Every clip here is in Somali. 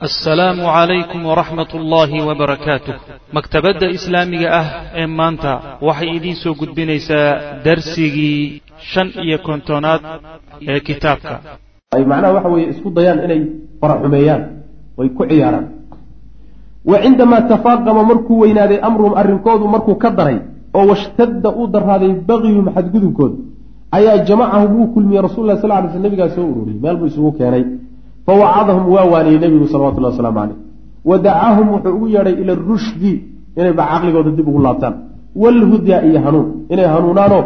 assalaamu calaykum waraxmat ullaahi wabarakaatuh maktabadda islaamiga ah ee maanta waxay idiin soo gudbinaysaa darsigii shan iyo kontonaad ee kitaabka. Ay macnaha waxa weeye isku dayaan inay faraxumeeyaan way ku ciyaaraan. Wa cindamaa tafaaqama markuu weynaaday amruhum arrinkoodu markuu ka daray oo washtadda uu daraaday bagyuhum xadgudubkooda ayaa jamacahum wuu kulmiyey rasul sal ly sl nabigaa soo ururiyey meel buu isugu keenay fawacadahum waa waaniyey nebigu salawatullah wasalaamu caleyh wa dacaahum wuxuu ugu yeedhay ila rushdi inay ba caqligooda dib ugu laabtaan waalhudaa iyo hanuun inay hanuunaanoo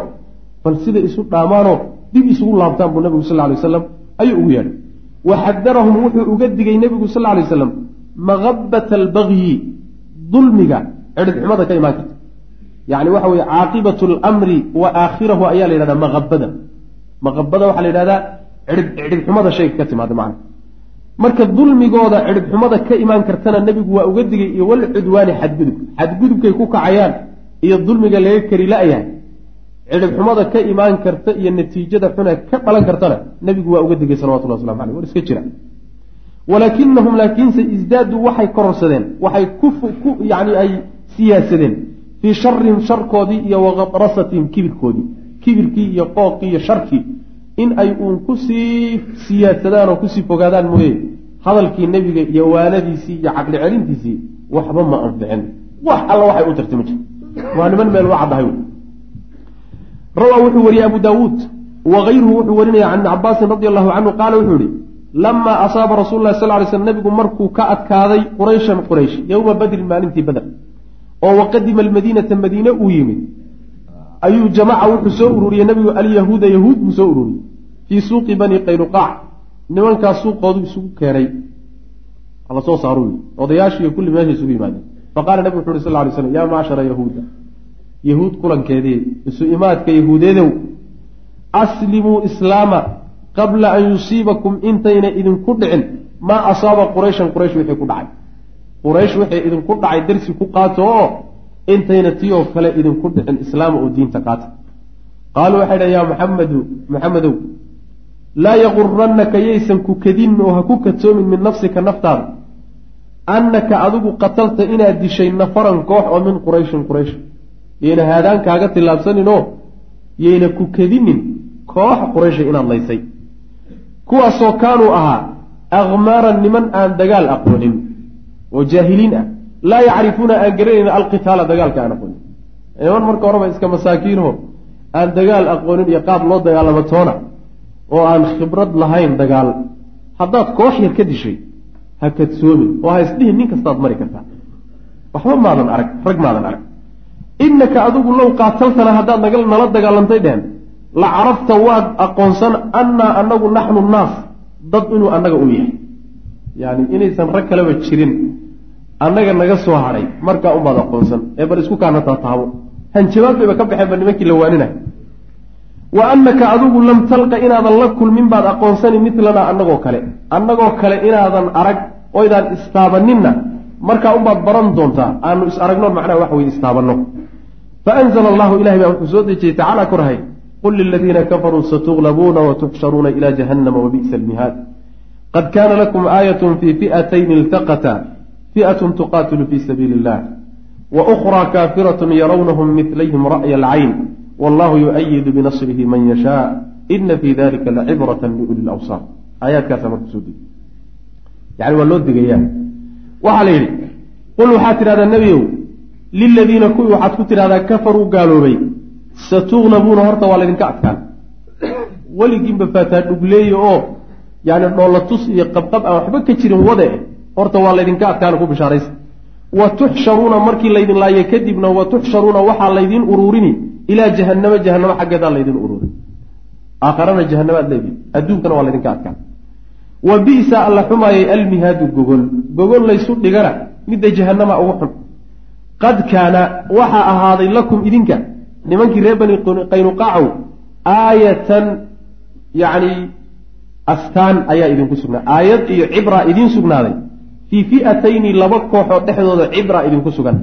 bal sida isu dhaamaanoo dib isugu laabtaan buu nebigu sal lay waslam ayuu ugu yeedhay wa xadarahum wuxuu uga digay nebigu sal lay waslam maqabata albagyi dulmiga cidhibxumada ka imaan karta yani waxa weye caaqibatu lmri wa aakhirahu ayaa la yidhahdaa maqabada maqabada waxaa la yidhahdaa cidhibxumada shayga ka timaada macna marka dulmigooda cidhibxumada ka imaan kartana nebigu waa uga digay iyo walcudwaani xadgudub. Xadgudubkay ku kacayaan iyo dulmiga laga kari la-yahay. Cidhibxumada ka imaan karta iyo natiijada xune ka dhalan kartana nebigu waa uga digay salawatullah waslamu aleyh war iska jira. Walaakinahum laakiinse isdaaduu waxay kororsadeen waxay ku yani ay siyaasadeen fii sharihim sharkoodii iyo waqadrasatihim kibirkoodii. Kibirkii iyo qooqii iyo sharkii in ay uun ku sii siyaadsadaan oo ku sii fogaadaan mooye. Hadalkii nebiga iyo waanadiisii iyo caqli celintiisii waxba ma anficin. Wax alla waxay u tartay ma jir waa niman meel u caddahay rawaa wuxuu wariyey abu daawuud wakayruhu wuxuu warinaya can ibni cabaasin radi allahu canhu qaala wuxuu yihi lamaa asaaba rasul lah sal ly slm nebigu markuu ka adkaaday qurayshan quraysh yowma badrin maalintii badr oo waqadima almadiinata madiine uu yimid ayuu jamaca wuxuu soo ururiyey nebigu alyahuuda yahuud buu soo ururiyey. Fii suuqi bani qaynuqaac nimankaas suuqoodu isugu keenay. Hala soo saaru odayaashiiyo kulli meesha isugu yimaadeen. Faqala nebigu wuxu uhi sal lay slam yaa macshara yahuuda yahuud kulankeedii isu imaadka yahuudeedow aslimuu islaama qabla an yusiibakum intayna idinku dhicin. Maa asaaba qurayshan quraysh wixii ku dhacay. Quraysh wixii idinku dhacay darsi ku qaato oo intayna tii oo kale idinku dhicin islaama oo diinta qaata qaaluu waxay dhahen yaa muxamedu maxamedow laa yagurannaka yaysan ku kadin oo ha ku kadsoomin min nafsika naftaada. Annaka adigu qatalta inaad dishay nafaran koox oo min qurayshin quraysh. Yayna haadaan kaaga tillaabsanin oo yayna ku kadinin koox quraysha inaad laysay. Kuwaasoo kaanuu ahaa akmaaran niman aan dagaal aqoonin oo jaahiliin ah laa yacrifuuna aan garanayna alqitaala dagaalka aan aqoonin. Niman marka horeba iska masaakiinho aan dagaal aqoonin iyo qaab loo dagaalamo toona oo aan khibrad lahayn dagaal. Haddaad koox yar ka dishay ha kadsoomin oo ha isdhihin nin kastaad mari kartaa. Waxba maadan arag rag maadan arag. Innaka adigu low qaataltana haddaad naga nala dagaalantay dhehen la carafta waad aqoonsan annaa anagu naxnu naas dad inuu annaga u yahay. Yani inaysan rag kaleba jirin annaga naga soo hadhay markaa unbaad aqoonsan ee bal isku kaana taataabo hanjabaad bayba ka baxeen ba nimankii la waaninay wa annaka adigu lam talqa inaadan la kulmin baad aqoonsani midlanaa annagoo kale. Annagoo kale inaadan arag oydaan istaabaninna markaa unbaad baran doontaa aanu is aragno macnaha waxa weye istaabanno. Faanzla allahu ilahay baa wuxuu soo dejiyey tacaala korhay qul liladiina kafaruu satuglabuuna watuxsharuuna ila jahannama wabi'sa almihaad. Qad kaana lakum aayatun fii fi'atayn iltaqata fi'atun tuqaatilu fii sabiili illah wa ukhraa kaafiratun yarawnahum midlayhim ra'ya alcayn wallahu yu-ayidu binasrihi man yashaa ina fii dalika lacibratan liuli lawsaar aayaadkaasa marka soo degi yani waa loo digayaa waxaa la yidhi qul waxaad tidhahdaa nebiyow liladiina kuwii waxaad ku tidhahdaa kafaruu gaaloobay satuglabuuna horta waa laydinka adkaan weligiinba faataa dhugleeya oo yani dhoolatus iyo qabqab aan waxba ka jirin wade horta waa laydinka adkaana ku bishaaraysa. Wa tuxsharuuna markii laydin laaye kadibna wa tuxsharuuna waxaa laydin uruurini ilaa jahanamo jahanamo xaggeedaa laydin uruurin aakharana jahanamaad leedihi adduunkana waa laydinka adkaan. Wa bi'sa alla xumaayay almihaadu gogol. Gogol laysu dhigana midda jahanama ugu xun. Qad kaana waxaa ahaaday lakum idinka nimankii reer bani qaynuqaacow aayatan yacni astaan ayaa idinku sugnaaday aayad iyo cibraa idiin sugnaaday fii fi'atayni laba kooxood dhexdooda cibraa idinku sugan.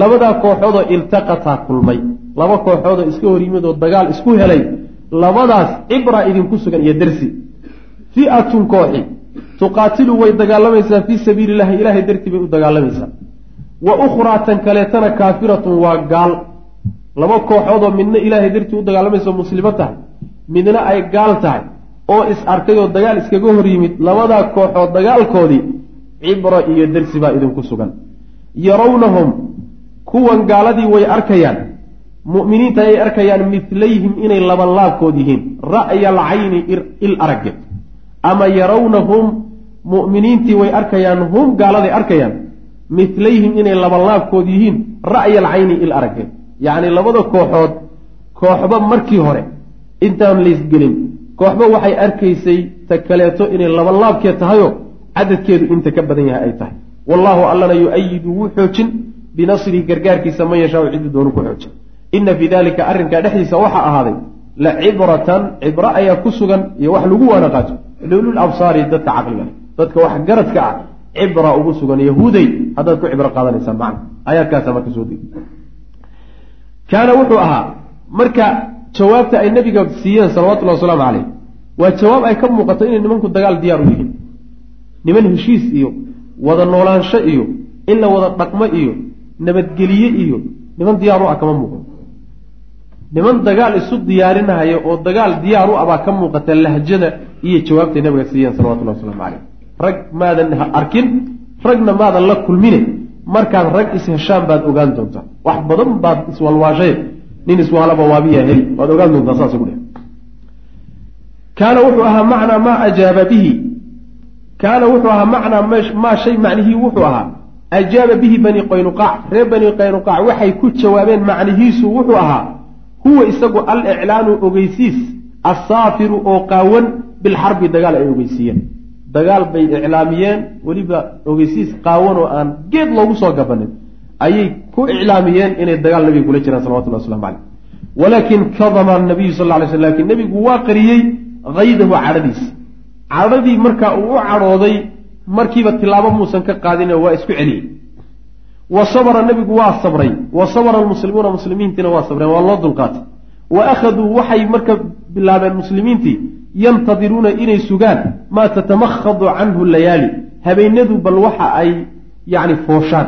Labadaa kooxoodoo iltaqataa kulmay. Laba kooxoodoo iska hor yimid oo dagaal isku helay. Labadaas cibraa idinku sugan iyo darsi. Fi'atun kooxi. Tuqaatilu way dagaalamaysaa fii sabiili illahi ilahay dartii bay u dagaalamaysaa wa ukhraa tan kaleetana kaafiratun waa gaal. Laba kooxoodoo midna ilaahay dartii u dagaalamaysa muslimo tahay. Midna ay gaal tahay. Oo is arkay oo dagaal iskaga hor yimid. Labadaa kooxood dagaalkoodii cibra iyo darsi baa idinku sugan. Yarawnahum kuwan gaaladii way arkayaan. Mu'miniinta ayay arkayaan midlayhim inay labanlaabkood yihiin. Ra'ya alcayni il aragge. Ama yarawnahum mu'miniintii way arkayaan hum gaaladay arkayaan. Midlayhim inay labanlaabkood yihiin. Ra'ya alcayni il aragge. Yacni labada kooxood kooxba markii hore intaan laysgelin kooxba waxay arkaysay ta kaleeto inay labanlaabkeed tahayo cadadkeedu inta ka badan yahay ay tahay. Wallaahu allana yu-ayidu wuu xoojin binasrihi gargaarkiisa man yashaau ciddu doonu ku xoojin. Ina fii dalika arrinkaa dhexdiisa waxaa ahaaday la cibratan cibro ayaa ku sugan iyo wax lagu waana qaato liulul absaari dadka caqliga dadka wax garadka ah cibra ugu sugan yahuuday haddaad ku cibro qaadanaysaan macna. Aayaadkaasa marka soo degi kaana wuxuu ahaa marka jawaabta ay nabiga siiyeen salawatullahi wasalaamu caleyh waa jawaab ay ka muuqato inay nimanku dagaal diyaar u yihiin niman heshiis iyo wada noolaansho iyo in la wada dhaqmo iyo nabadgeliye iyo niman diyaar u ah kama muuqdo. Niman dagaal isu diyaarinahaya oo dagaal diyaar u ah baa ka muuqata lahjada iyo jawaabtay nabiga siiyeen salawatullahi wasalaamu caleyh rag maadan arkin ragna maadan la kulmine markaad rag is-heshaan baad ogaan doontaa. Wax badan baad iswalwaashay nin iswaalaba waabiya heli waad ogaan doontaa saas ugu dhe kaana wuxuu ahaa macnaa maa ajaaba bihi kaana wuxuu ahaa macnaa maa shay macnihii wuxuu ahaa ajaaba bihi bani qaynuqaac reer bani qaynuqaac waxay ku jawaabeen macnihiisu wuxuu ahaa huwa isagu aliclaanu ogeysiis assaafiru oo qaawan bilxarbi dagaal ay ogeysiiyeen dagaal bay iclaamiyeen weliba ogeysiis qaawan oo aan geed loogu soo gabanin ayay ku iclaamiyeen inay dagaal nabiga kula jiraan salawatullah waslamu caleyh walaakin kadama nabiyu sal ly sl laakiin nebigu waa qariyey haydahu cadhadiisa cadhadii markaa uu u cadhooday markiiba tilaabo muusan ka qaadin waa isku celiyey wa sabra nebigu waa sabray. Wa sabra almuslimuuna muslimiintiina waa sabreen. Waa loo dulqaatay. Wa akhaduu waxay marka bilaabeen muslimiintii yantadiruuna inay sugaan maa tatamakhadu canhu layaali. Habeenadu bal waxa ay yacni fooshaan.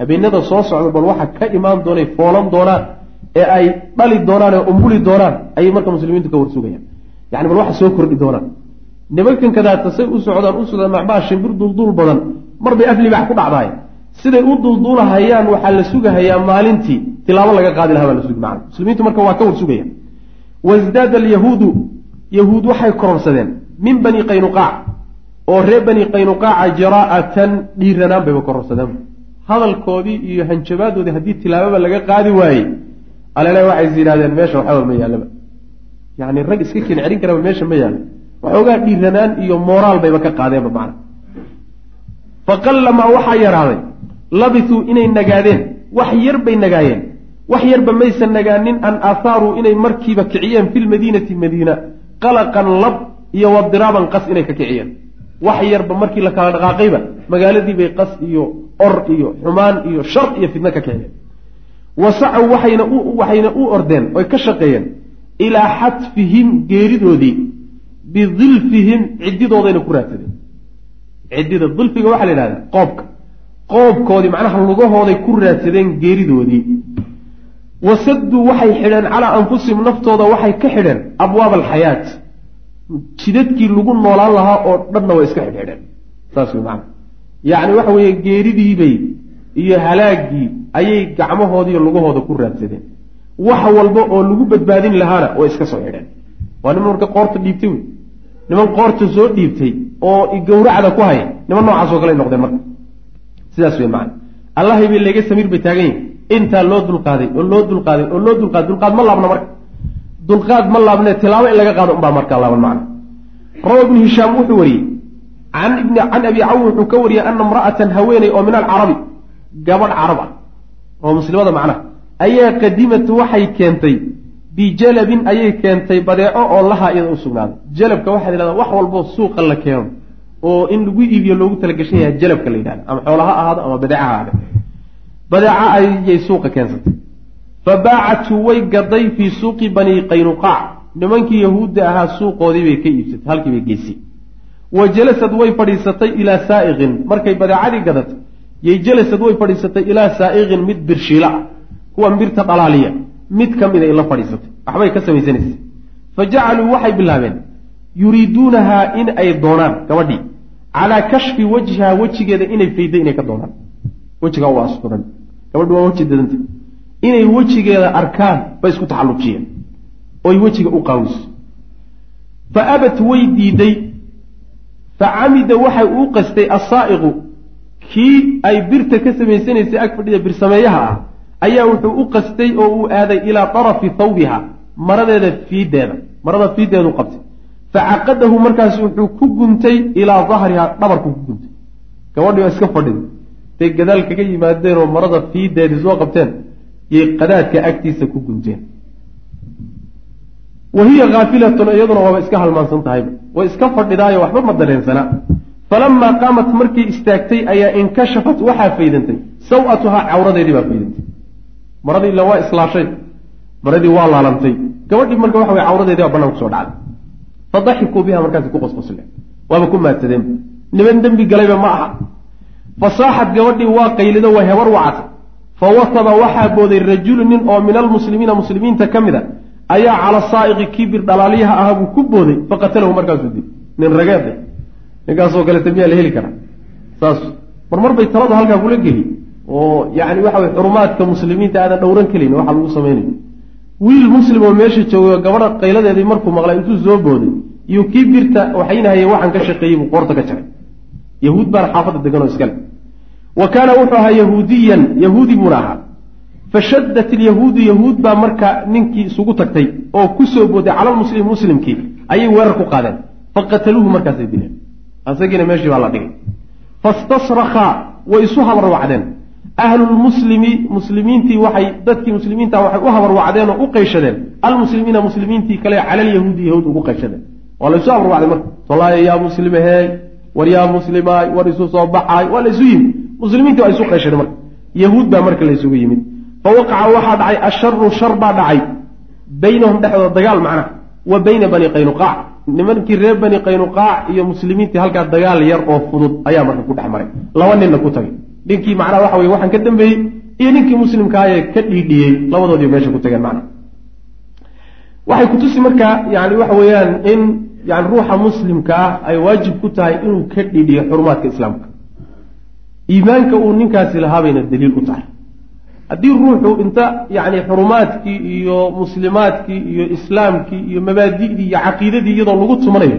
Habeenada soo socda bal waxa ka imaan doonay foolan doonaan ee ay dhali doonaan ee umbuli doonaan ayay marka muslimiintu ka warsugayaan yani bal waxa soo kordhi doonaan nimankan kadaata say u socdaan u socdaan macbaha shimbir dulduul badan mar bay af ku dhacdaay siday u dulduulahayaan waxaa la sugahayaa maalintii. Tilaabo laga qaadi lahaa baa la sugi macana muslimiintu marka waa ka warsugayaan wasdaada alyahuudu yahuud waxay kororsadeen. Min bani qaynuqaac oo reer bani qaynuqaaca jaraa'atan dhiiranaan bayba kororsadeen. Hadalkoodii iyo hanjabaadoodii haddii tilaababa laga qaadi waayey alele waxay is yidhahdeen meesha waxaba ma yaalaba. Yani rag iska ken celin karaba meesha ma yaalo waxoogaa dhiiranaan iyo mooraal bayba ka qaadeenba macna. Faqallamaa waxaa yaraaday labisuu inay nagaadeen wax yar bay nagaayeen. Wax yarba maysan nagaanin an aahaaruu inay markiiba kiciyeen fi lmadiinati madiina qalaqan lab iyo wadiraaban qas inay ka kiciyeen. Wax yarba markii la kala dhaqaaqayba magaaladiibay qas iyo or iyo xumaan iyo shar iyo fidno ka kiciyeen. Wa sacow waxayna u ordeen oy ka shaqeeyeen ilaa xatfihim geeridoodii bidilfihim ciddidoodayna ku raadsadeen ciddida dilfiga waxaa la yidhahdaa qoobka qoobkoodii macnaha lugahooday ku raadsadeen geeridoodii wasadduu waxay xidheen calaa anfusihim naftooda waxay ka xidheen abwaab alxayaat jidadkii lagu noolaan lahaa oo dhanna way iska xidhxidheen saas wey macana yacni waxa weeye geeridiibay iyo halaaggii ayay gacmahoodiiyo lugahooda ku raadsadeen wax walba oo lagu badbaadin lahaana way iska soo xidheen waa niman marka qoorta dhiibtay wey niman qoorta soo dhiibtay oo gawracda ku haya niman noocaasoo kale noqdeen marka. Sidaas wey macana allahay bay leega samiir bay taagan yihiin intaa loo dulqaaday oo loo dulqaaday oo loo dulqaaday dulqaad ma laabna marka. Dulqaad ma laabne tilaabo in laga qaado unbaa markaa laaban macna. Rawa ibnu hishaam wuxuu wariyey can can abi cawn wuxuu ka wariyey ana imra'atan haweeney oo min alcarabi. Gabadh carab ah oo muslimada macnaha ayaa qadimat waxay keentay bijalabin ayay keentay badeeco oo lahaa iyada u sugnaaday. Jalabka waxaa la yidhahdaa wax walboo suuqa la keeno oo in lagu iibiyo loogu talagashan yahay jalabka la yidhahda ama xoola ha ahaado ama badeeca ha ahaade badeeca ayay suuqa keensatay. Fa baacatu way gaday fii suuqi bani qaynuqaac nimankii yahuudda ahaa suuqoodii bay ka iibsatay halkii bay geysay. Wa jalasad way fadhiisatay ilaa saa'iqin. Markay badeecadii gadatay yay jalasad way fadhiisatay ilaa saa'iqin mid birshiila kuwa birta dhalaaliya mid ka mida la fadhiisatay. Waxbay ka samaysanaysa. Fa jacaluu waxay bilaabeen yuriiduunahaa in ay doonaan gabadhii calaa kashfi wajhihaa wejigeeda inay fayday inay ka doonaan. Wejigaa waa asturan gabadhi waa weji dadanta. Inay wejigeeda arkaan bay isku taxallujiyeen oy wejiga u qaawiso fa abat way diiday. Fa camida waxay uu qastay assaa'iqu kii ay birta ka samaysanaysay ag fadhida birsameeyaha ah ayaa wuxuu u qastay oo uu aaday ilaa darafi thawbiha maradeeda fiideeda marada fiideedu qabtay. Fa caqadahu markaas wuxuu ku guntay ilaa dahriha dhabarku ku guntay. Gabadhii waa iska fadhida. Day gadaal kaga yimaadeen oo marada fiideedii soo qabteen yay qadaadka agtiisa ku gunteen. Wa hiya khaafilatun iyaduna waaba iska halmaansan tahayba way iska fadhidaayo waxba ma dareensana. Falamaa qaamat markii istaagtay ayaa inkashafat waxaa faydantay. Saw-atuhaa cawradeedii baa faydantay maradii ila waa islaashay. Maradii waa laalantay gabadhii marka waxa way cawradeedii baa banaan ku soo dhacday. Fadaxikuu biha markaasi ku qosqosleen waaba ku maadsadeen. Niman dembi galayba ma aha. Fasaaxad gabadhii waa qaylido waa hebar wacatay fa wasaba waxaa booday rajulu nin oo min almuslimiina muslimiinta ka mid a ayaa cala saa'iqi kibir dhalaaliyaha aha buu ku booday. Faqatalahu markaasuu dil nin rageeda ninkaasoo kaleta miyaa la heli karaa saas marmar bay taladu halkaa kula geli oo yani waxa way xurumaadka muslimiinta aadan dhowran kelin waxa lagu samaynayo wiil muslim oo meesha joogo gabadha qayladeedii markuu maqlay intuu soo booday iyo kii birta waxaynahaye waxaan ka shaqeeyey buu qoorta ka jaray yahuud baana xaafadda degan oo iskale wa kaana wuxuu ahaa yahuudiyan yahuudi buuna ahaa. Fashaddat ilyahuudu yahuud baa marka ninkii isugu tagtay oo ku soo booday cala lmuslim muslimkii ayay weerar ku qaadeen. Faqataluuhu markaasay dileen. Isagiina meeshii baa la dhigay. Fastasrakaa way isu habarwacdeen ahlulmuslimi muslimiintii waxay dadkii muslimiinta waxay u habarwacdeen oo u qayshadeen almuslimiina muslimiintii kale cala alyahuudi yahuud ugu qayshadeen waa laysu habarwacday marka. Tolaaye yaa muslimaheey war yaa muslimaay war isu soo baxaay waa laysu yimid. Muslimiintii waa isu qayshadeen marka. Yahuud baa marka laysugu yimid. Fa waqaca waxaa dhacay asharu shar baa dhacay. Baynahum dhexdooda dagaal macnaha wa bayna bani qaynuqaac. Nimankii reer bani qaynuqaac iyo muslimiintii halkaa dagaal yar oo fudud ayaa marka ku dhex maray. Laba ninna ku tagay ninkii macnaha waxa weye waxaan ka dambeeyey iyo ninkii muslimkaayee ka dhiidhiyey labadoodii meesha ku tageen macnaha. Waxay kutusi markaa yani waxa weeyaan in yani ruuxa muslimka ah ay waajib ku tahay inuu ka dhiidhiyo xurumaadka islaamka. Iimaanka uu ninkaasi lahaabayna daliil u tahay. Haddii ruuxu inta yani xurumaadkii iyo muslimaadkii iyo islaamkii iyo mabaadi'dii iyo caqiidadii iyadoo lagu tumanayo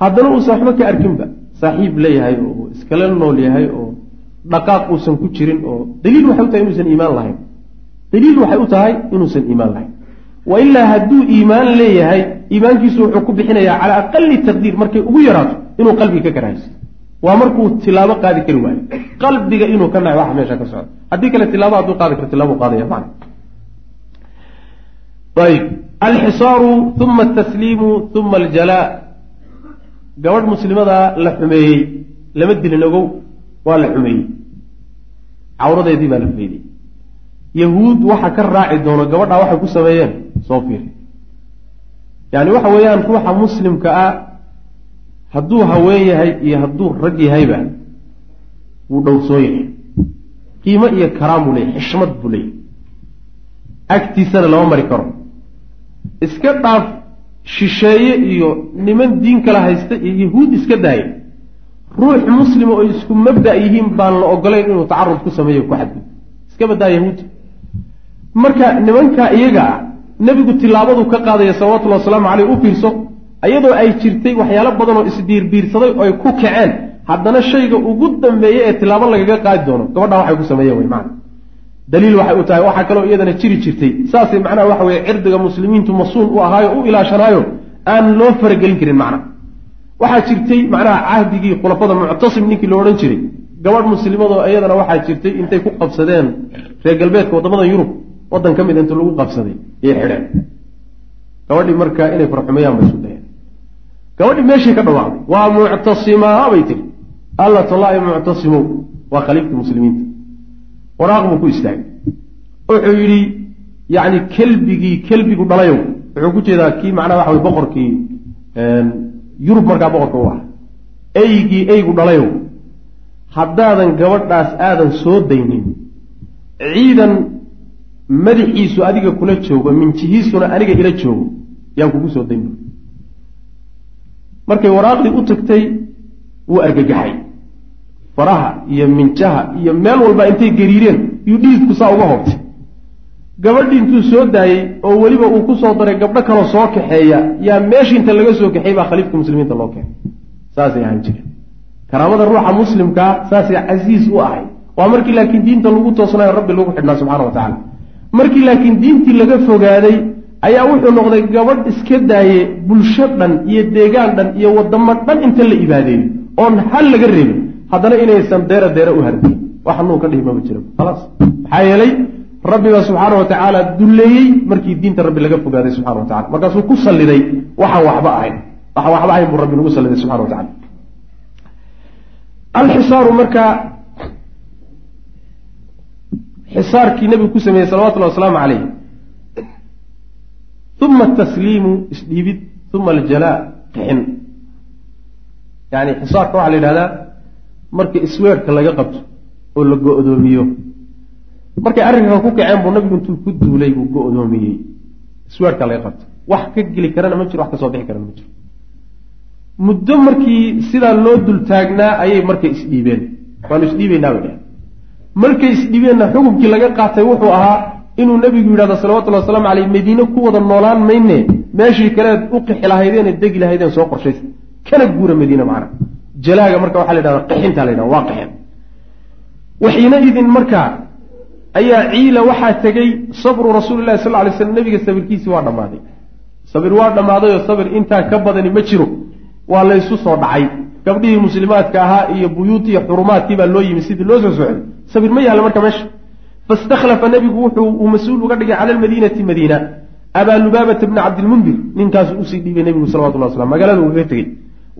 haddana uusan waxba ka arkinba saaxiib leeyahay oo iskala nool yahay oo dhaqaaq uusan ku jirin oo daliil waxay u tahay inuusan iimaan lahayn. Daliil waxay u tahay inuusan iimaan lahayn. Wa ilaa hadduu iimaan leeyahay iimaankiisu wuxuu ku bixinayaa calaa aqali taqdiir markay ugu yaraato inuu qalbiga ka karahaysto waa markuu tilaabo qaadi kari waayo. Qalbiga inuu ka naco waxa meesha ka socda. Haddii kale tilaabo hadduu qaadi karo tilaabo qaadaya man ayb alxisaaru uma atasliimu uma aljalaa. Gabadh muslimada la xumeeyey lama dilin ogow waa la xumeeyey. Cawradeedii baa la feydey yahuud waxa ka raaci doono gabadhaa waxay ku sameeyeen. Soo fiiri. Yani waxa weeyaan ruuxa muslimka ah hadduu haween yahay iyo hadduu rag yahayba wuu dhowrsoon yahay. Qiimo iyo karaam buu leeyahy xishmad buu leeyahy agtiisana lama mari karo. Iska dhaaf shisheeye iyo niman diin kala haysta iyo yahuud iska daaya ruux muslima oo isku mabda yihiin baan la ogolayn inuu tacarud ku sameeyo ku xadgud iska badaa yahuud. Marka nimanka iyaga ah nebigu tilaabadu ka qaadaya salawatullahi wasalaamu caleyh u fiirso iyadoo ay jirtay waxyaalo badan oo isbiirbiirsaday oo ku kaceen haddana shayga ugu dambeeye ee tilaabo lagaga qaadi doono gabadhaa waxay ku sameeyeen wey macana daliil waxay u tahay waxaa kaloo iyadana jiri jirtay. Saasay macnaha waxa weye cirdiga muslimiintu masuul u ahaayo u ilaashanaayo aan loo faragelin karin macna waxaa jirtay macnaha cahdigii khulafada muctasim ninkii lo odhan jiray. Gabadh muslimadoo iyadana waxaa jirtay intay ku qabsadeen reer galbeedka waddamada yurub. Waddan ka mid inta lagu qabsaday yay xidheen gabadhii marka inay farxumeeyaan bay isu dayeen. Gabadhii meeshii ka dhawaaqday waa muctasimaa bay tiri. Alla tallaahi muctasimow waa khaliifkii muslimiinta. Waraaq buu ku istaagay. Wuxuu yidhi yacni kelbigii kelbigu dhalayow. Wuxuu ku jeedaa kii macnaha waxa way boqorkii yurub markaa boqorka u ah eygii eygu dhalayow haddaadan gabadhaas aadan soo daynin ciidan madaxiisu adiga kula joogo minjihiisuna aniga ila joogo yaan kugu soo dayn markay waraaqdii u tagtay wuu argagaxay. Faraha iyo minjaha iyo meel walba intay gariireen yuu dhiidku saa uga hoobtay gabadhii intuu soo daayey oo weliba uu ku soo daray gabdho kaloo soo kaxeeya yaa meeshii inta laga soo kaxeey baa khaliifka muslimiinta loo keenay. Saasay ahaan jireen. Karaamada ruuxa muslimkaa saasay casiis u ahay. Waa markii laakiin diinta lagu toosnayo rabbi lagu xidhnaa subxana wa tacala markii laakiin diintii laga fogaaday ayaa wuxuu noqday gabadh iska daaye bulsho dhan iyo deegaan dhan iyo wadamo dhan inta la ibaadeeyo oon hal laga reebin. Haddana inaysan deera deera u harday wax nuu ka dhihi mama jiro khalaas. Maxaa yeelay rabbiba subxaana wa tacaala dulleeyey markii diinta rabbi laga fogaaday subxana wa tacala markaasuu ku salliday waxaan waxba ahayn. Waxaan waxba ahayn buu rabbi nagu salliday subxana wa tacala alxisaaru markaa xisaarkii nebigu ku sameeyey salawatullahi wasalaamu calayh uma atasliimu isdhiibid. Uma aljalaa qixin yani xisaarka waxaa la yidhahdaa marka isweerka laga qabto oo la go-doomiyo markay arrinkan ku kaceen buu nabigu intuu ku duulay buu go-doomiyey isweerka laga qabto. Wax ka geli karana ma jiro wax ka soo bixi karana ma jiro. Muddo markii sidaa loo dul taagnaa ayay markay isdhiibeen waanu isdhiibeynaa bay dheheen markay isdhiibeenna xukunkii laga qaatay wuxuu ahaa inuu nebigu yidhahdo salawatullahi wasalaamu caleyh madiine ku wada noolaan mayne meeshii kaleed u qixi lahaydeen ee degi lahaydeen soo qorshaysa. Kana guura madiine macna. Jalaaga marka waxaa la yidhahda qixinta la yidhahda waa qixeen waxiina idin markaa ayaa ciila waxaa tegey sabru rasuulillahi sal lay slam nebiga sabirkiisii waa dhammaaday. Sabir waa dhammaaday oo sabir intaa ka badani ma jiro. Waa laysu soo dhacay. Gabdhihii muslimaadka ahaa iyo buyuutiiyo xurumaadkii baa loo yimi sidii loo soo socday. Sabir ma yaalla marka meesha. Fastakhlafa nebigu wuxuu uu mas'uul uga dhigay cala almadiinati madiina. Abaa lubaabata bna cabdilmundir ninkaasu u sii dhiibay nebigu salawatullah waslam magaalada ugaga tegey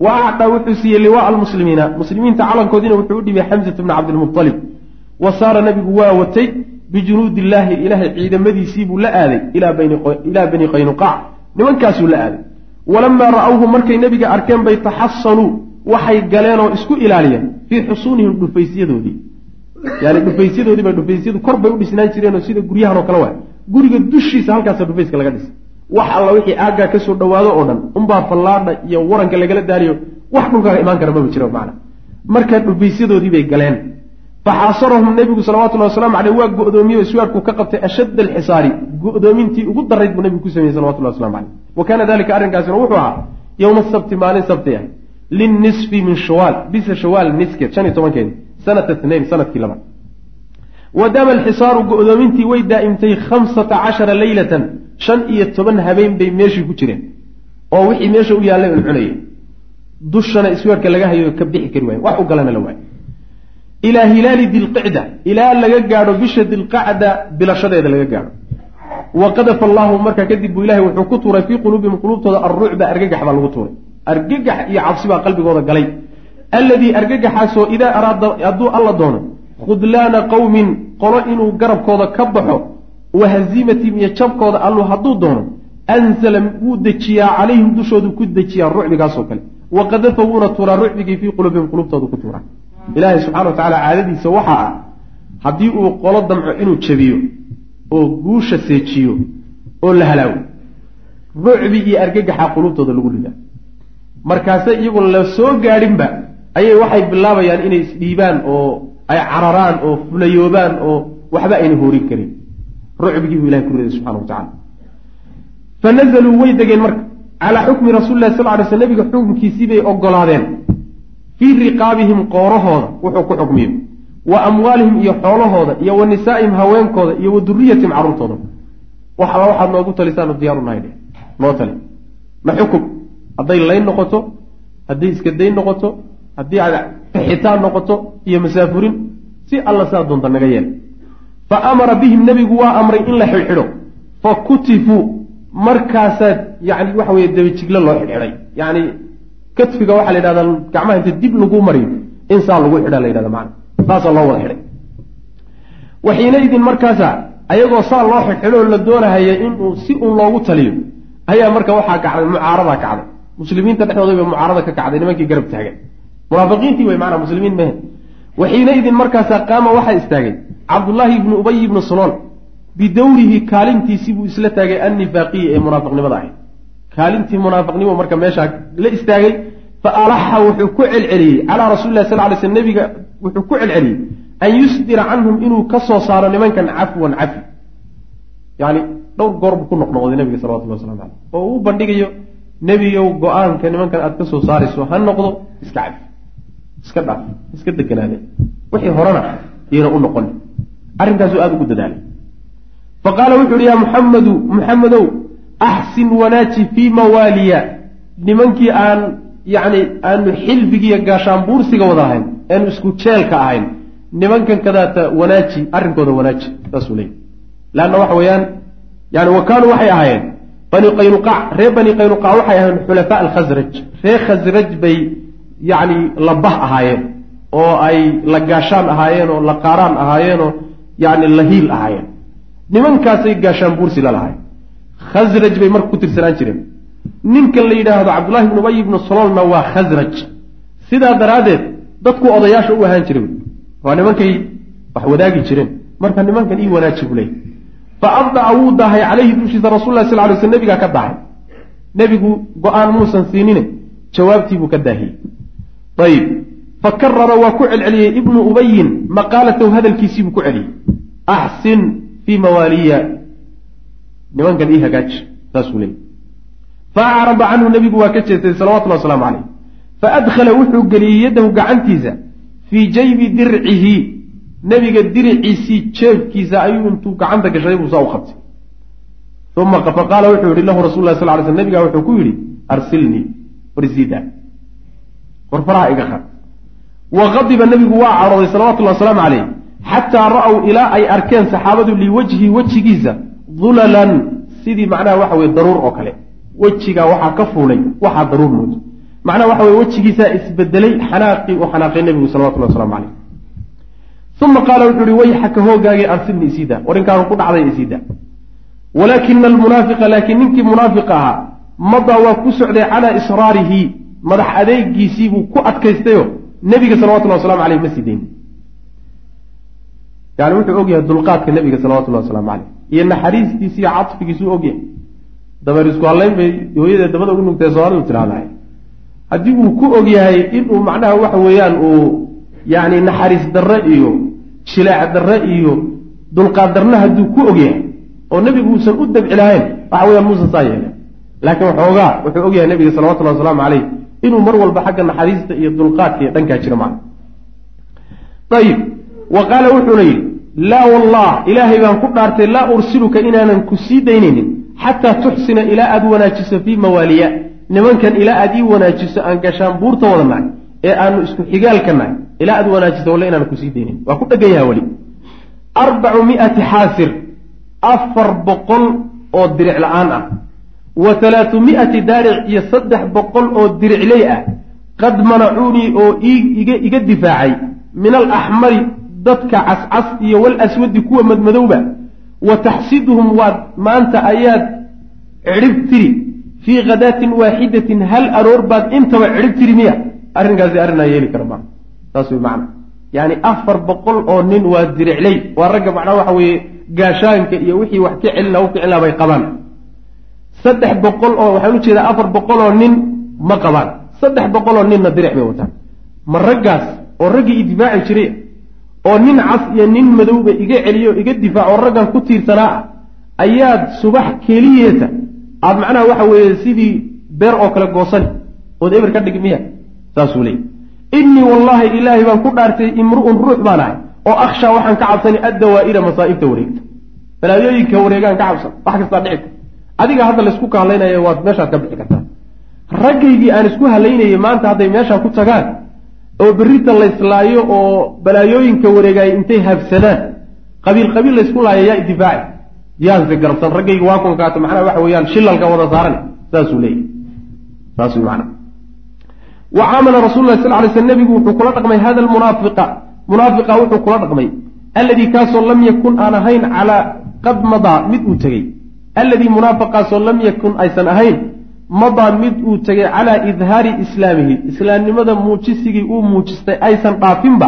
wa acdaa wuxuu siiyey liwaa almuslimiina. Muslimiinta calankoodiina wuxuu u dhibay xamsata bna cabdilmualib wa saara nebigu waa watay bijunuudi illaahi ilaahay ciidamadiisiibuu la aaday ilaa bani qaynuqaac. Nimankaasuu la aaday. Walamaa ra'awhu markay nebiga arkeen bay taxasanuu waxay galeen oo isku ilaaliyeen fii xusuunihim dhufaysyadoodii yani dhufaysyadoodii ba dhufaysyadu kor bay u dhisnaan jireenoo sida guryahan oo kale waay guriga dushiisa halkaasa dhufayska laga dhisay. Wax alla wixii aaggaa ka soo dhawaado oo dhan unbaa fallaadha iyo waranka lagala daariyo wax dhulkaaga imaan kara maba jiro macna. Marka dhufaysyadoodii bay galeen faxaasarahum nebigu salawatullahi waslamu caleyh waa go-doomiye iswaarkuu ka qabtay ashadda alxisaari go-doomintii ugu darayd buu nebigu ku sameeyey salawatullahi waslamu caleyh wa kaana dalika arrinkaasina wuxuu ahaa yowma sabti maalin sabti ah linnisfi min shawaal bisa shawaal niskeed shan iyo tobankeedi sanata tnain sannadkii labaad wadaama alxisaaru go-doomintii way daa'imtay khamsata cashara leylatan shan iyo toban habeen bay meeshii ku jireen oo wixii meesha u yaallay un cunayay dushana isweerka laga hayo ka bixi kari waaye wax u galana la waayo ilaa hilaali dilqicda ilaa laga gaadho bisha dilqacda bilashadeeda laga gaadho. Wa qadafa allahu markaa kadib buu ilahay wuxuu ku tuuray fii quluubihim quluubtooda alrucba argagax baa lagu tuuray. Argagax iyo cabsi baa qalbigooda galay. Alladii argagaxaasoo idaa araada hadduu alla doono khudlaana qowmin qolo inuu garabkooda ka baxo wa haziimatihim iyo jabkooda allu hadduu doono anzala wuu dejiyaa calayhim dushoodu ku dejiyaa rucbigaasoo kale. Wa qadafa wuuna tuuraa rucbigii fii quluubihim quluubtoodu ku tuuraa ilaahay subxana wa tacaala caadadiisa waxaa ah haddii uu qolo damco inuu jabiyo oo guusha seejiyo oo la halaago rucbi iyo argagaxa quluubtooda lagu dhigaa markaase iyagu la soo gaadhinba ayay waxay bilaabayaan inay isdhiibaan oo ay cararaan oo fulayoobaan oo waxba ayna hoorin karin. Rucbigii buu ilahay ku riday subxana wa tacala fa nazaluu way degeen marka. Calaa xukmi rasuli lahi sal ly sl nabiga xukunkiisii bay ogolaadeen fii riqaabihim qoorahooda wuxuu ku xukmiyo wa amwaalihim iyo xoolahooda iyo wa nisaa'ihim haweenkooda iyo wa duriyatihim carruurtooda wax alla waxaad noogu talisaanu diyaaru nahay dheh noo tali. Ma xukum hadday layn noqoto hadday iska dayn noqoto haddii aad fixitaan noqoto iyo masaafurin si alla saa doonta naga yeel fa amara bihim nebigu waa amray in la xidhxidho. Fa kutifuu markaasaad yani waxa weye dabajiglo loo xidxidhay yani katfiga waxaa la yidhahdaa gacmaha inta dib lagu mariyo in saa lagu xidha la yidhahda maana saasaa loo wada xidhay waxiina idin markaasa ayagoo saa loo xidxidho oo la doonahaya inuu si uun loogu taliyo ayaa marka waxaa kacday mucaaradaa kacday. Muslimiinta dhexdooda bay mucaarada ka kacday nimankii garab taagan. Munaafiqiintii wey maanaa muslimiin mehe waxiinaidin markaasaa qaama waxaa istaagay cabdullaahi ibnu ubay ibnu sulool bidowrihi kaalintiisii buu isla taagay annifaaqiyi ee munaafiqnimada ahayd kaalintii munaafiqnimo marka meeshaa la istaagay fa alaxa wuxuu ku celceliyey calaa rasuli lah sal lay sl nabiga wuxuu ku celceliyey an yusdira canhum inuu ka soo saaro nimankan cafwan cafi. Yani dhowr goor buu ku noqnoqday nabiga salawatullah waslamu caleyh oo uu bandhigayo nebigow go'aanka nimankan aad ka soo saarayso ha noqdo iska cafi iska dhaaf iska deganaade wixii horena yayna u noqon. Arrinkaasuu aada ugu dadaalay. Fa qaala wuxuu yihi yaa muxamedu muxamedow axsin wanaaji fii mawaaliya. Nimankii aan yacni aanu xilfigiiyo gaashaanbuursiga wada ahayn aanu isku jeelka ahayn nimankan kadaata wanaaji arrinkooda wanaaji saasuu leeyay leanna waxa weeyaan yani wa kaanuu waxay ahaayeen bani qaynuqaac reer bani qaynuqaac waxay ahaayeen xulafaa alkhasraj reer khasraj bay yacni labah ahaayeen oo ay la gaashaan ahaayeen oo la qaaraan ahaayeenoo yacni lahiil ahaayeen. Nimankaasay gaashaan buursi la lahaayeen khasraj bay marka ku tirsanaan jireen. Ninkan la yidhaahdo cabdullahi ibnu ubay ibnu soloolna waa khasraj sidaa daraaddeed dadku odayaasha u ahaan jiray. Waa nimankay wax wadaagi jireen. Marka nimankan ii wanaaji buu leeyay fa abdaca wuu daahay calayhi dushiisa rasul lah sal lay sl nebigaa ka dahay nebigu go'aan muusan siinine jawaabtiibuu ka daahiyey. Ayib fa karara waa ku celceliyey ibnu ubayin maqaalatahu hadalkiisiibuu ku celiyey. Axsin fii mawaaliya nimankan ii hagaaji saasuu leeyay fa acrada canhu nebigu waa ka jeestay salawatullhi wasalaamu caleyh fa adkhala wuxuu geliyey yaddahu gacantiisa fii jaybi dircihi. Nebiga diriciisii jeefkiisa ayuu intuu gacanta gashaday buu saa u qabtay. Uma faqaala wuxuu yihi lahu rasul lah sal ly sl nebiga wuxuu ku yidhi arsilnii warsida war faraha iga qad wa qadiba nebigu waa cadhooday salawatullahi wasalaamu caleyh xataa ra-w ilaa ay arkeen saxaabadu liwajhi wejigiisa dulalan sidii macnaha waxa weye daruur oo kale. Wejigaa waxaa ka fuulay waxaa daruur moodo macnaha waxa weye wejigiisaa isbedelay xanaaqii uu xanaaqay nebigu salawatullahi waslamu caleyh uma qaala wuxuu uhi wayxaka hoogaagay arsilni isiida. Warinkaanu ku dhacday isiida. Walaakina almunaafiqa laakiin ninkii munaafiqa ahaa madaa waa ku socday calaa israarihi madax adeegiisiibuu ku adkaystayo nebiga salawatullahi waslamu aleyh ma sii dayn yani wuxuu ogyahay dulqaadka nebiga salawatullahi waslamu caleyh iyo naxariistiisi iyo cadfigiisuu ogyahay. Dabeer isku hallayn bay hooyadee dabada ugu nugtay soomaalidu tidhahdahay haddii uu ku ogyahay inuu macnaha waxa weeyaan uu yani naxariis darre iyo jilaac darre iyo dulqaad darna hadduu ku ogyahay oo nebigu uusan u dabci lahayn waxa weyaan muusan saa yeelen laakiin waxoogaa wuxuu ogyahay nebiga salawatullahi wasalaamu caleyh inuu mar walba xagga naxariista iyo dulqaadka iyo dhankaa jiro macna ayib wa qaala wuxuuna yidhi laa wallah ilaahay baan ku dhaartay laa ursiluka inaanan ku sii daynaynin xataa tuxsina ilaa aada wanaajiso fii mawaaliya. Nimankan ilaa aada ii wanaajiso aan gashaan buurta wada nahay ee aanu isku xigaalka nahay ilaa aada wanaajiso walle inaanan ku sii daynin waa ku dhegan yaha weli arbacu miati xaasir afar boqol oo diric la'aan ah. Wa halaatu mi'ati daaric iyo saddex boqol oo diricley ah. Qad manacuunii oo iga difaacay. Min alaxmari dadka cascas iyo wal aswadi kuwa madmadowba wa taxsiduhum waad maanta ayaad cidhib tiri fii khadaatin waaxidatin hal aroor baad intaba cidhib tiri miya? Arrinkaasi arrinaa yeeli kara maa saas wey macna. Yacni afar boqol oo nin waa diricley waa ragga macnaa waxa weeye gaashaanka iyo wixii wax ka celina u kicilaa bay qabaan. Saddex boqol oo waxaan u jeedaa afar boqol oo nin ma qabaan. Saddex boqol oo ninna diric bay wataan. Ma raggaas oo raggii idifaaci jiray oo nin cas iyo nin madowba iga celiyo iga difaac oo raggan ku tiirsanaa ah ayaad subax keliyeeta aada macnaha waxa weeye sidii beer oo kale goosani ood eber ka dhig miya saasuu leeyay innii wallaahi ilaahay baan ku dhaartay imru'un ruux baan ahay oo akhshaa waxaan ka cabsanay addawaa'ira masaa'ibta wareegta. Balaayooyinka wareegaan ka cabsan wax kastaa dhici kar adiga hadda laysku kahalaynaya waad meeshaad ka bixi kartaa. Raggaygii aan isku halaynayay maanta hadday meeshaa ku tagaan oo berrita layslaayo oo balaayooyinka wareegaaya intay habsadaan qabiil qabiil laysku laaya yaa idifaaci yaanse garabsan raggayga waa kunkaata macnaha waxa weeyaan shilalka wada saaran saasuu leeyahy saas wey wa caamala rasul lah sal lay sl nebigu wuxuu kula dhaqmay hada lmunaafiqa munaafiqa wuxuu kula dhaqmay. Alladii kaasoo lam yakun aan ahayn calaa qad madaa mid uu tegey. Alladii munaafiqaasoo lam yakun aysan ahayn madaa mid uu tegay calaa idhaari islaamihi islaamnimada muujisigii uu muujistay aysan dhaafinba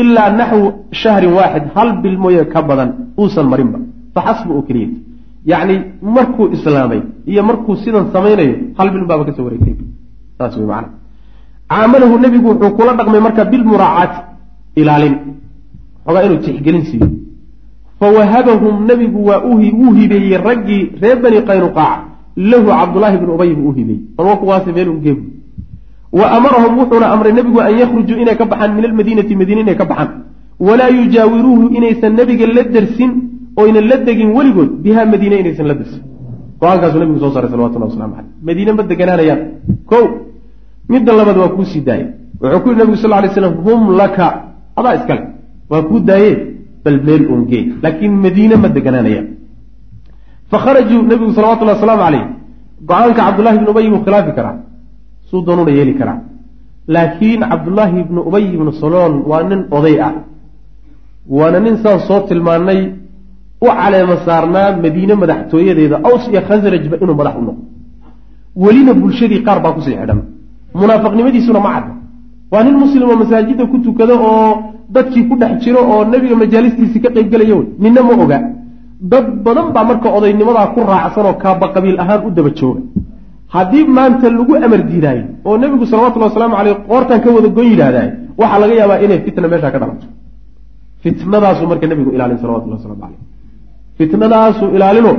ilaa naxwu shahrin waaxid hal bil mooye ka badan uusan marinba. Faxasbu oo keliya yacni markuu islaamay iyo markuu sidan samaynayo hal bil baaba ka soo wareegtay. Saas wey macana caamalahu nebigu wuxuu kula dhaqmay marka bilmuraacaati ilaalin. Xoogaa inuu tixgelin siiyo fawahabahum nebigu waa wuu hibeeyey raggii reer bani qaynuqaaca lahu cabdullaahi bnu ubay buu u hibeeyey balwa kuwaasi meel ugeebu wa amarahum wuxuuna amray nebigu an yakhrujuu inay ka baxaan min almadiinati madiine inay ka baxaan. Walaa yujaawiruuhu inaysan nebiga la dersin oynan la degin weligood bihaa madiine inaysan la dersin go'aankaasuu nabigu soo saaray salawatullah waslamu caleyh madiine ma deganaanayaan. Ko midda labaad waa kuu sii daayey. Wuxuu ku yihi nabigu sal lay slam hum laka. Adaa iskale waa kuu daaye bal meel ongee laakiin madiine ma deganaanayaan fakharajuu nabigu salawatullahi wasalaamu caleyh go'aanka cabdullahi ibnu ubay buu khilaafi karaa suu doonuna yeeli karaa laakiin cabdullaahi ibnu ubay ibnu saloon waa nin oday ah waana nin saan soo tilmaanay u caleema saarnaa madiine madaxtooyadeeda aws iyo khasrajba inuu madax u noqdo welina bulshadii qaar baa ku sii xidhan munaafiqnimadiisuna ma cadda waa nin muslim oo masaajidda ku tukado oo dadkii ku dhex jiro oo nebiga majaalistiisii ka qayb gelaya wey ninna ma oga dad badan baa marka odaynimadaa ku raacsan oo kaaba qabiil ahaan u daba jooga. Haddii maanta lagu amar diidaayo oo nebigu salawatullhi wasalaamu caleyh qoortan ka wada gon yidhaahdaay waxaa laga yaabaa inay fitna meeshaa ka dhalato fitnadaasuu marka nebigu ilaalin salawatullah waslamu caleyh fitnadaasuu ilaalino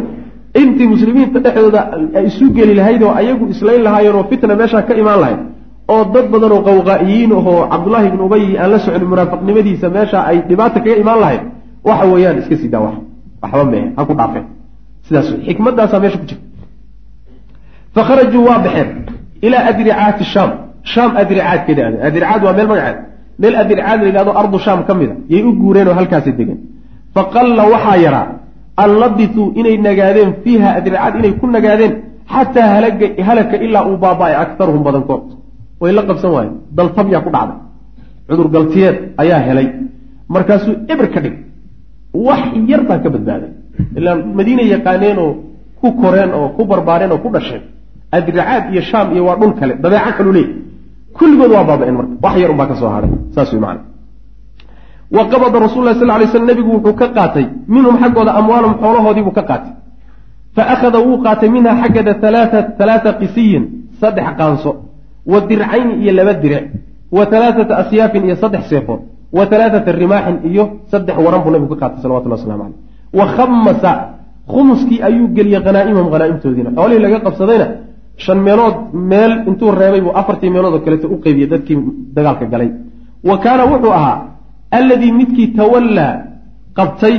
intii muslimiinta dhexdooda ay isu geli lahayd oo ayagu islayn lahaayeen oo fitna meeshaa ka imaan lahayd oo dad badan oo qawqaa'iyiin ahoo cabdullaahi ibnu ubay aan la socon munaafiqnimadiisa meesha ay dhibaata kaga imaan lahayd waxa weeyaan iska sii daa wax waxba mehe ha ku dhaafeen sidaas xikmadaasaa meesha ku jirta fakharajuu waa baxeen ilaa adricaati shaam. Shaam adricaadkeeda aadeen adricaad waa meel magaceed meel adricaad la yidhahdo ardu shaam ka mid a yay u guureen oo halkaasay degeen. Faqalla waxaa yaraa an labisuu inay nagaadeen fiiha adricaad inay ku nagaadeen xataa halaka ilaa uu baaba-ay aktaruhum badankood. Way la qabsan waayeen. Daltab yaa ku dhacday. Cudur galtiyeed ayaa helay. Markaasuu eber ka dhig wax yar baa ka badbaaday. Ilaa madiina yaqaaneen oo ku koreen oo ku barbaareen oo ku dhasheen. Adricaad iyo shaam iyo waa dhul kale dabeeco kalu leey kulligood waa baaba-een marka wax yar unbaa ka soo haray saas wey macana wa qabada rasul sal lay slam nebigu wuxuu ka qaatay minhum xaggooda amwaalum xoolahoodiibuu ka qaatay. Fa akhada wuu qaatay minha xaggeeda halaata qisiyin saddex qaanso wa dircayni iyo laba diric wa halaaata asyaafin iyo saddex seefood wa halaaata rimaaxin iyo saddex waran buu nabigu ka qaatay salawatullah waslamu caleyh wa khamasa khumuskii ayuu geliyey hanaaimahum hanaaimtoodiina xoolihii laga qabsadayna shan meelood meel intuu reebay buu afartii meelood oo kaleeto u qeybiyey dadkii dagaalka galay. Wa kaana wuxuu ahaa alladii midkii tawallaa qabtay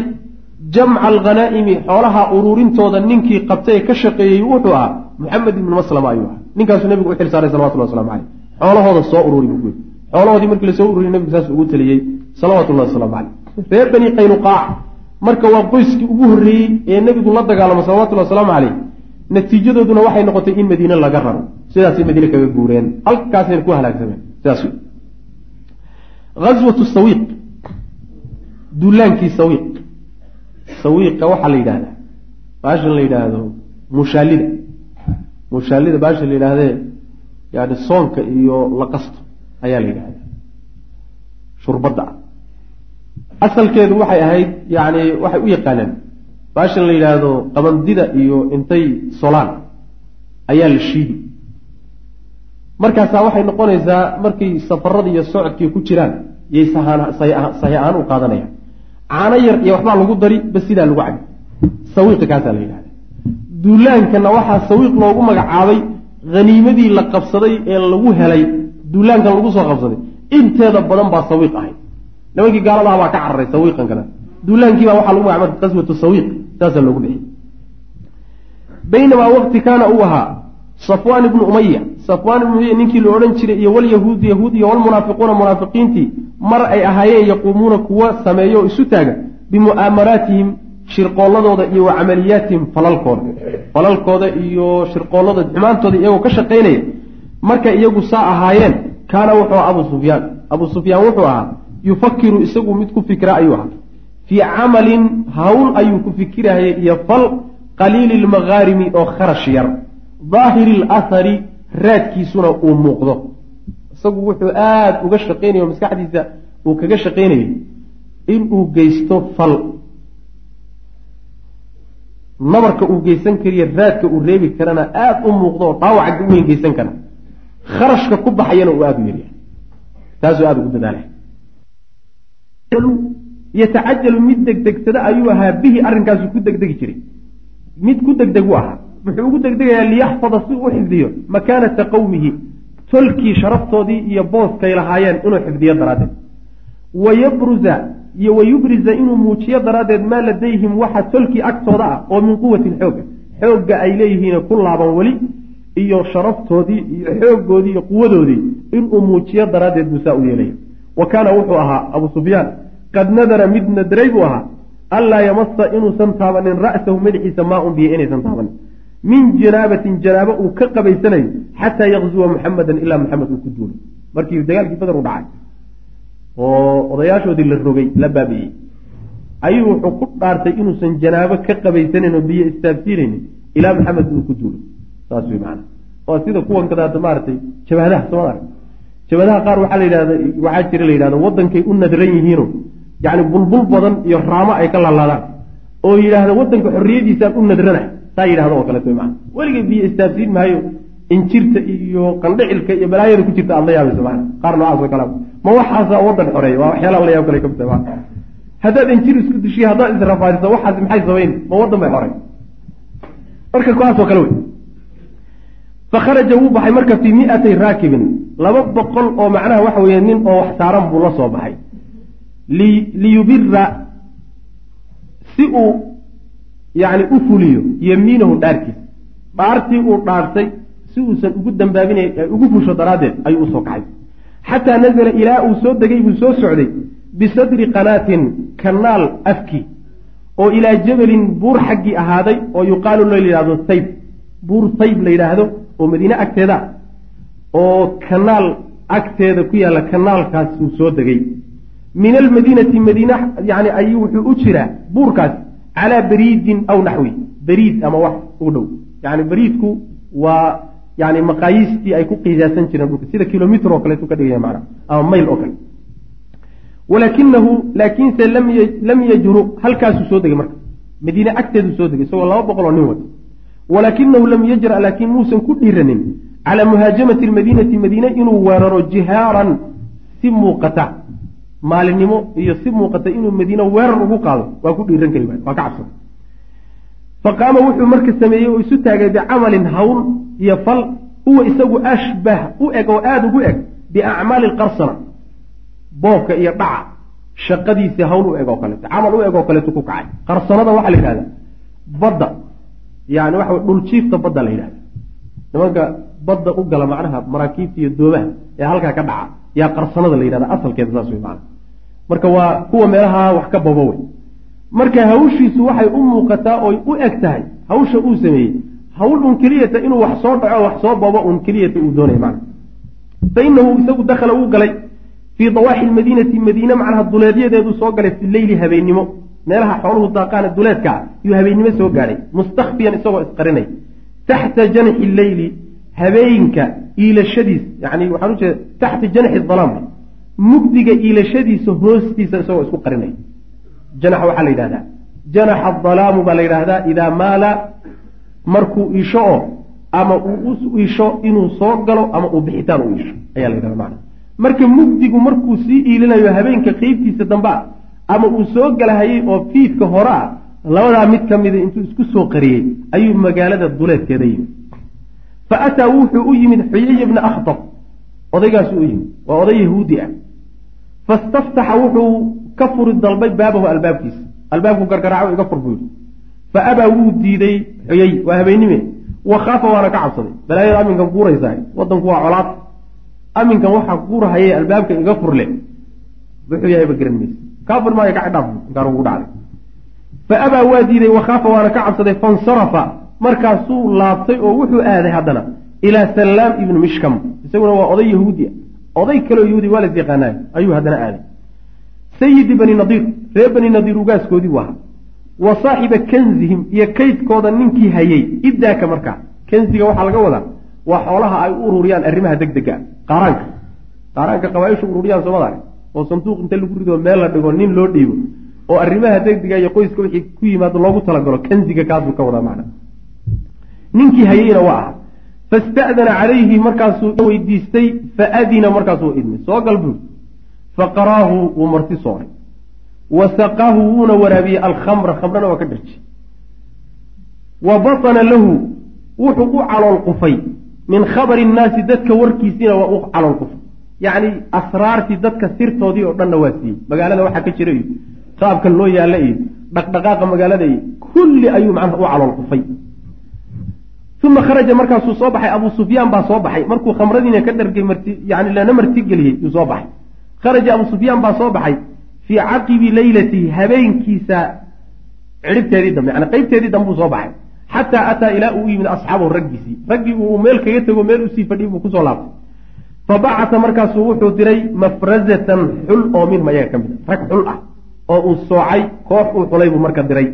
jamca alghanaa'imi xoolaha uruurintooda ninkii qabtay ee ka shaqeeyey wuxuu ahaa maxamed ibnu maslama ayuu ahaa. Ninkaasuu nabigu u xil saaray salawatullah waslamu caleyh xoolahooda soo ururi buu kuyi xoolahoodii markii la soo ururiy nabigu saas ugu taliyey salawatullahi waslamu caleyh reer bani qaynuqaac marka waa qoyskii ugu horreeyey ee nebigu la dagaalamo salawatullahi wasalaamu caleyh natiijadooduna waxay noqotay in madiine laga raro. Sidaasay madiine kaga guureen. Halkaasayna ku halaagsameen. Sidaas aswatu sawiiq. Duulaankii sawiiq. Sawiiqa waxaa la yidhahdaa baashan la yidhaahdo mushaalida. Mushaalida baasha la yidhaahdee yani soonka iyo laqasto ayaa la yidhahdaa. Shurbadda. Ah asalkeedu waxay ahayd yani waxay u yaqaaneen baashan la yidhaahdo qabandida iyo intay solaan ayaa la shiidi. Markaasaa waxay noqonaysaa markay safarada iyo socodkii ku jiraan yay sahi ahaan u qaadanayaan. Caano yar iyo waxbaa lagu dari bas sidaa lagu cabi sawiiqi kaasaa la yidhahda duulaankana waxaa sawiiq loogu magacaabay haniimadii la qabsaday ee lagu helay duulaankan lagu soo qabsaday inteeda badan baa sawiiq ahayd. Nimankii gaaladaha baa ka cararay sawiiqan kana. Duulaankiibaa waxaa lagu magacabay qaswatu sawiiq saasaa loogu bixiyey baynamaa waqti kaana uu ahaa safwaan ibnu umaya safwaan ibnu umaya ninkii la odhan jiray iyo walyahuudu yahuud iyo walmunaafiquuna munaafiqiintii mar ay ahaayeen yaquumuuna kuwa sameeyo oo isu taaga bimu'aamaraatihim shirqoolladooda iyo wa camaliyaatihim falalkooda. Falalkooda iyo shirqoollada xumaantooda iyagoo ka shaqaynaya markay iyagu saa ahaayeen kaana wuxuu ahaa abu sufyaan. Abu sufyaan wuxuu ahaa yufakiru isagu mid ku fikra ayuu ahaa. Fii camalin hawl ayuu ku fikirahayay iyo fal qaliili lmakaarimi oo kharash yar. Daahiri alahari raadkiisuna uu muuqdo. Isagu wuxuu aada uga shaqaynaya o maskaxdiisa uu kaga shaqaynayay inuu geysto fal. Nabarka uu geysan kariyo raadka uu reebi karana aada u muuqdo oo dhaawaca weyn geysan kara kharashka ku baxayana uu aada u yaryahay taasuu aada ugu dadaalay yatacajalu mid degdegsada ayuu ahaa bihi arrinkaasu ku degdegi jiray. Mid ku degdeg u ahaa. Wuxuu ugu degdegayaa liyaxfada si u xifdiyo makaanata qowmihi tolkii sharaftoodii iyo booskay lahaayeen inuu xifdiyo daraaddeed. Wayabruza iyo wayubriza inuu muujiyo daraaddeed maa ladayhim waxa tolkii agtooda ah oo min quwatin xooga xoogga ay leeyihiin ku laaban weli iyo sharaftoodii iyo xooggoodii iyo quwadoodii inuu muujiyo daraaddeed buu saa u yeelaya wa kaana wuxuu ahaa abu sufyaan. Qad nadara mid nadray buu ahaa. Anlaa yamasa inuusan taabanin ra'sahu madaxiisa maa un biyo inaysan taabanin. Min janaabatin janaabo uu ka qabaysanayo xataa yakzuwa muxamedan ilaa maxamed uu ku duulo markii dagaalkii bader u dhacay. Oo odayaashoodii la rogay la baabi'iyey. Ayuu wuxuu ku dhaartay inuusan janaabo ka qabaysanayn oo biyo istaabsiinaynin ilaa maxamed uu ku duulo saas wey maana waa sida kuwan kadaata maaragtay jabahadaha soomad arag. Jabadaha qaar waxaa la yidhahda waxaa jira la yidhahda waddankay u nadran yihiino yacni bulbul badan iyo raamo ay ka laalaadaan oo yidhaahda waddanka xorriyadiisaan u nadrana saa yidhahda oo kaleeto maana weligay biyo istaabsiin maayo injirta iyo qandhicilka iyo balaayada ku jirta aad la yaabayso maana qaar noocaas oo ma waxaasa waddan xoreeya waa waxyaalaha la yaab kale ka mid tahay haddaad injir isku dishiyo haddaad israfaadiso waxaas maxay samayn ma waddan bay xorey marka kuwaasoo kale wey fakharaja wuu baxay marka fii miatay raakibin. Laba boqol oo macnaha waxa weeye nin oo wax saaran buu la soo baxay. Liyubira si uu yacni u fuliyo yemiinahu dhaarkiisa dhaartii uu dhaartay si uusan ugu dambaabinay ugu fusho daraaddeed ayuu u soo kaxay xataa nazala ilaa uu soo degay buu soo socday bisadri qanaatin kanaal afkii oo ilaa jabalin buur xaggii ahaaday oo yuqaalu loo yidhahdo sayb buur sayb la yidhaahdo oo madiine agteeda oo kanaal agteeda ku yaalla kanaalkaas uu soo degay. Min almadiinati madiine yani ayuu wuxuu u jiraa buurkaas calaa bariidin aw naxwi. Bariid ama wax u dhow. Yani bariidku waa yani maqaayiistii ay ku qiisaasan jireen dhulka sida kilomitr oo kaleetu ka dhigaya macna ama mayl oo kale. Walaakinahu laakiinse lam yajru halkaasuu soo degay marka. Madiine agteeduu soo degay isagoo laba boqol oo nin wata walaakinahu lam yajra laakiin muusan ku dhiiranin calaa muhaajamati almadiinati madiine inuu weeraro jihaaran si muuqata maalinimo iyo si muuqata inuu madiine weerar ugu qaado waa ku dhiiran kari waa ka cabsada faqaama wuxuu marka sameeyey oo isu taagay bicamalin hawl iyo fal huwa isagu ashbah u eg oo aada ugu eg biacmaali lqarsana boobka iyo dhaca shaqadiisii hawl u eg oo kaleeto camal u eg oo kaleeto ku kacay. Qarsanada waxaa la yidhahda badda yani waxa dhuljiifta badda la yidhahda nimanka badda u gala macnaha maraakiibta iyo doobaha ee halkaa ka dhaca. Yaa qarsanada la yidhahda asalkeeda saas wey maana marka waa kuwa meelaha wax ka babo wey. Marka hawshiisu waxay u muuqataa oy u eg tahay hawsha uu sameeyey. Hawl un keliyata inuu wax soo dhaco wax soo babo un keliyata uu doonaya macna fa inahu isagu dakhala wuu galay fii dawaaxi lmadiinati madiine macnaha duleedyadeedu soo galay fi leyli habeennimo meelaha xooluhu daaqaana duleedka yuu habeennimo soo gaadhay mustakfiyan isagoo isqarinay. Taxta janxi leyli habeenka iilashadiis yani waxaan u taxta janxi dalaam mugdiga iilashadiisa hoostiisa isagoo isku qarinay. Janax waxaa la yidhahdaa janaxa adalaamu baa la yidhaahdaa idaa maala markuu iisho oo ama uu u iisho inuu soo galo ama uu bixitaan u iisho ayaa la yidhahda macana marka mugdigu markuu sii iilinayo habeenka qeybtiisa dambe ah ama uu soo galahayay oo fiidka hore ah labadaa mid ka mida intuu isku soo qariyey ayuu magaalada duleedkeeda yimid. Fa ataa wuxuu u yimid xuyay bna akhtab. Odaygaasu u yimid. Waa oday yahuudi ah. Fastaftaxa wuxuu ka furi dalbay baabahu albaabkiisa. Albaabku gargaraaco iga fur buu yidhi. Fa abaa wuu diiday xuyay waa habeennime. Wa khaafa waana ka cabsaday. Balaayada aminkan guuraysahay. Wadanku waa colaad. Aminkan waxaa guurahayay albaabka iga furle. Wuxuu yahayba garan mayse kaa fur maayo kacdhaaf inkaan ugu dhacday fa abaa waa diiday wa khaafa waana ka cabsaday fansarafa markaasuu laabtay oo wuxuu aaday haddana ilaa sallaam ibnu mishkam isaguna waa oday yahuudi oday kaleo yahuudi waa las yaqaanaay ayuu haddana aaday sayidi bani nadiir reer bani nadiir ugaaskoodii buu ahaa wa saaxiba kanzihim iyo kaydkooda ninkii hayey iddaaka markaa kansiga waxaa laga wadaa waa xoolaha ay u ururiyaan arrimaha deg dega qaaraanka qaaraanka qabaaishu ururiyaan soomada oo sanduuq inta lagu rido meel la dhigo nin loo dhiibo oo arrimaha degdega iyo qoyska wixii ku yimaado loogu talagalo kansiga kaasuu ka wadaa macna. Ninkii hayeyna waa aha fasta'dana calayhi markaasuu weydiistay faadina markaasuu idmay. Soo gal buuri faqaraahu wuu marti sooray. Wa saqaahu wuuna waraabiyey alkhamra khamrana waa ka dharji. Wa batana lahu wuxuu u calool qufay. Min khabari innaasi dadka warkiisiina waa u calool qufay yacni asraartii dadka sirtoodii oo dhanna waa siiyey magaalada waxaa ka jira iyo qaabka loo yaalla iyo dhaqdhaqaaqa magaalada iyo kulli ayuu macnaha u calool qufay uma kharaja markaasuu soo baxay. Abuu sufyaan baa soo baxay. Markuu khamradiina ka dhargay marti yani lana martigeliyey yuu soo baxay. Kharaja abuu sufyaan baa soo baxay. Fii caqibi leylatihi habeenkiisa cidhibteedii dambe yani qeybteedii dambe uu soo baxay. Xataa ataa ilaa uu yimid asxaabahu raggiisii. Raggii uu meel kaga tego meel u sii fadhiy buu ku soo laabtay fabacata markaasuu wuxuu diray mafrazatan xul oo minhum ayaga ka mid a rag xul ah oo uu soocay koox uu xulay buu marka diray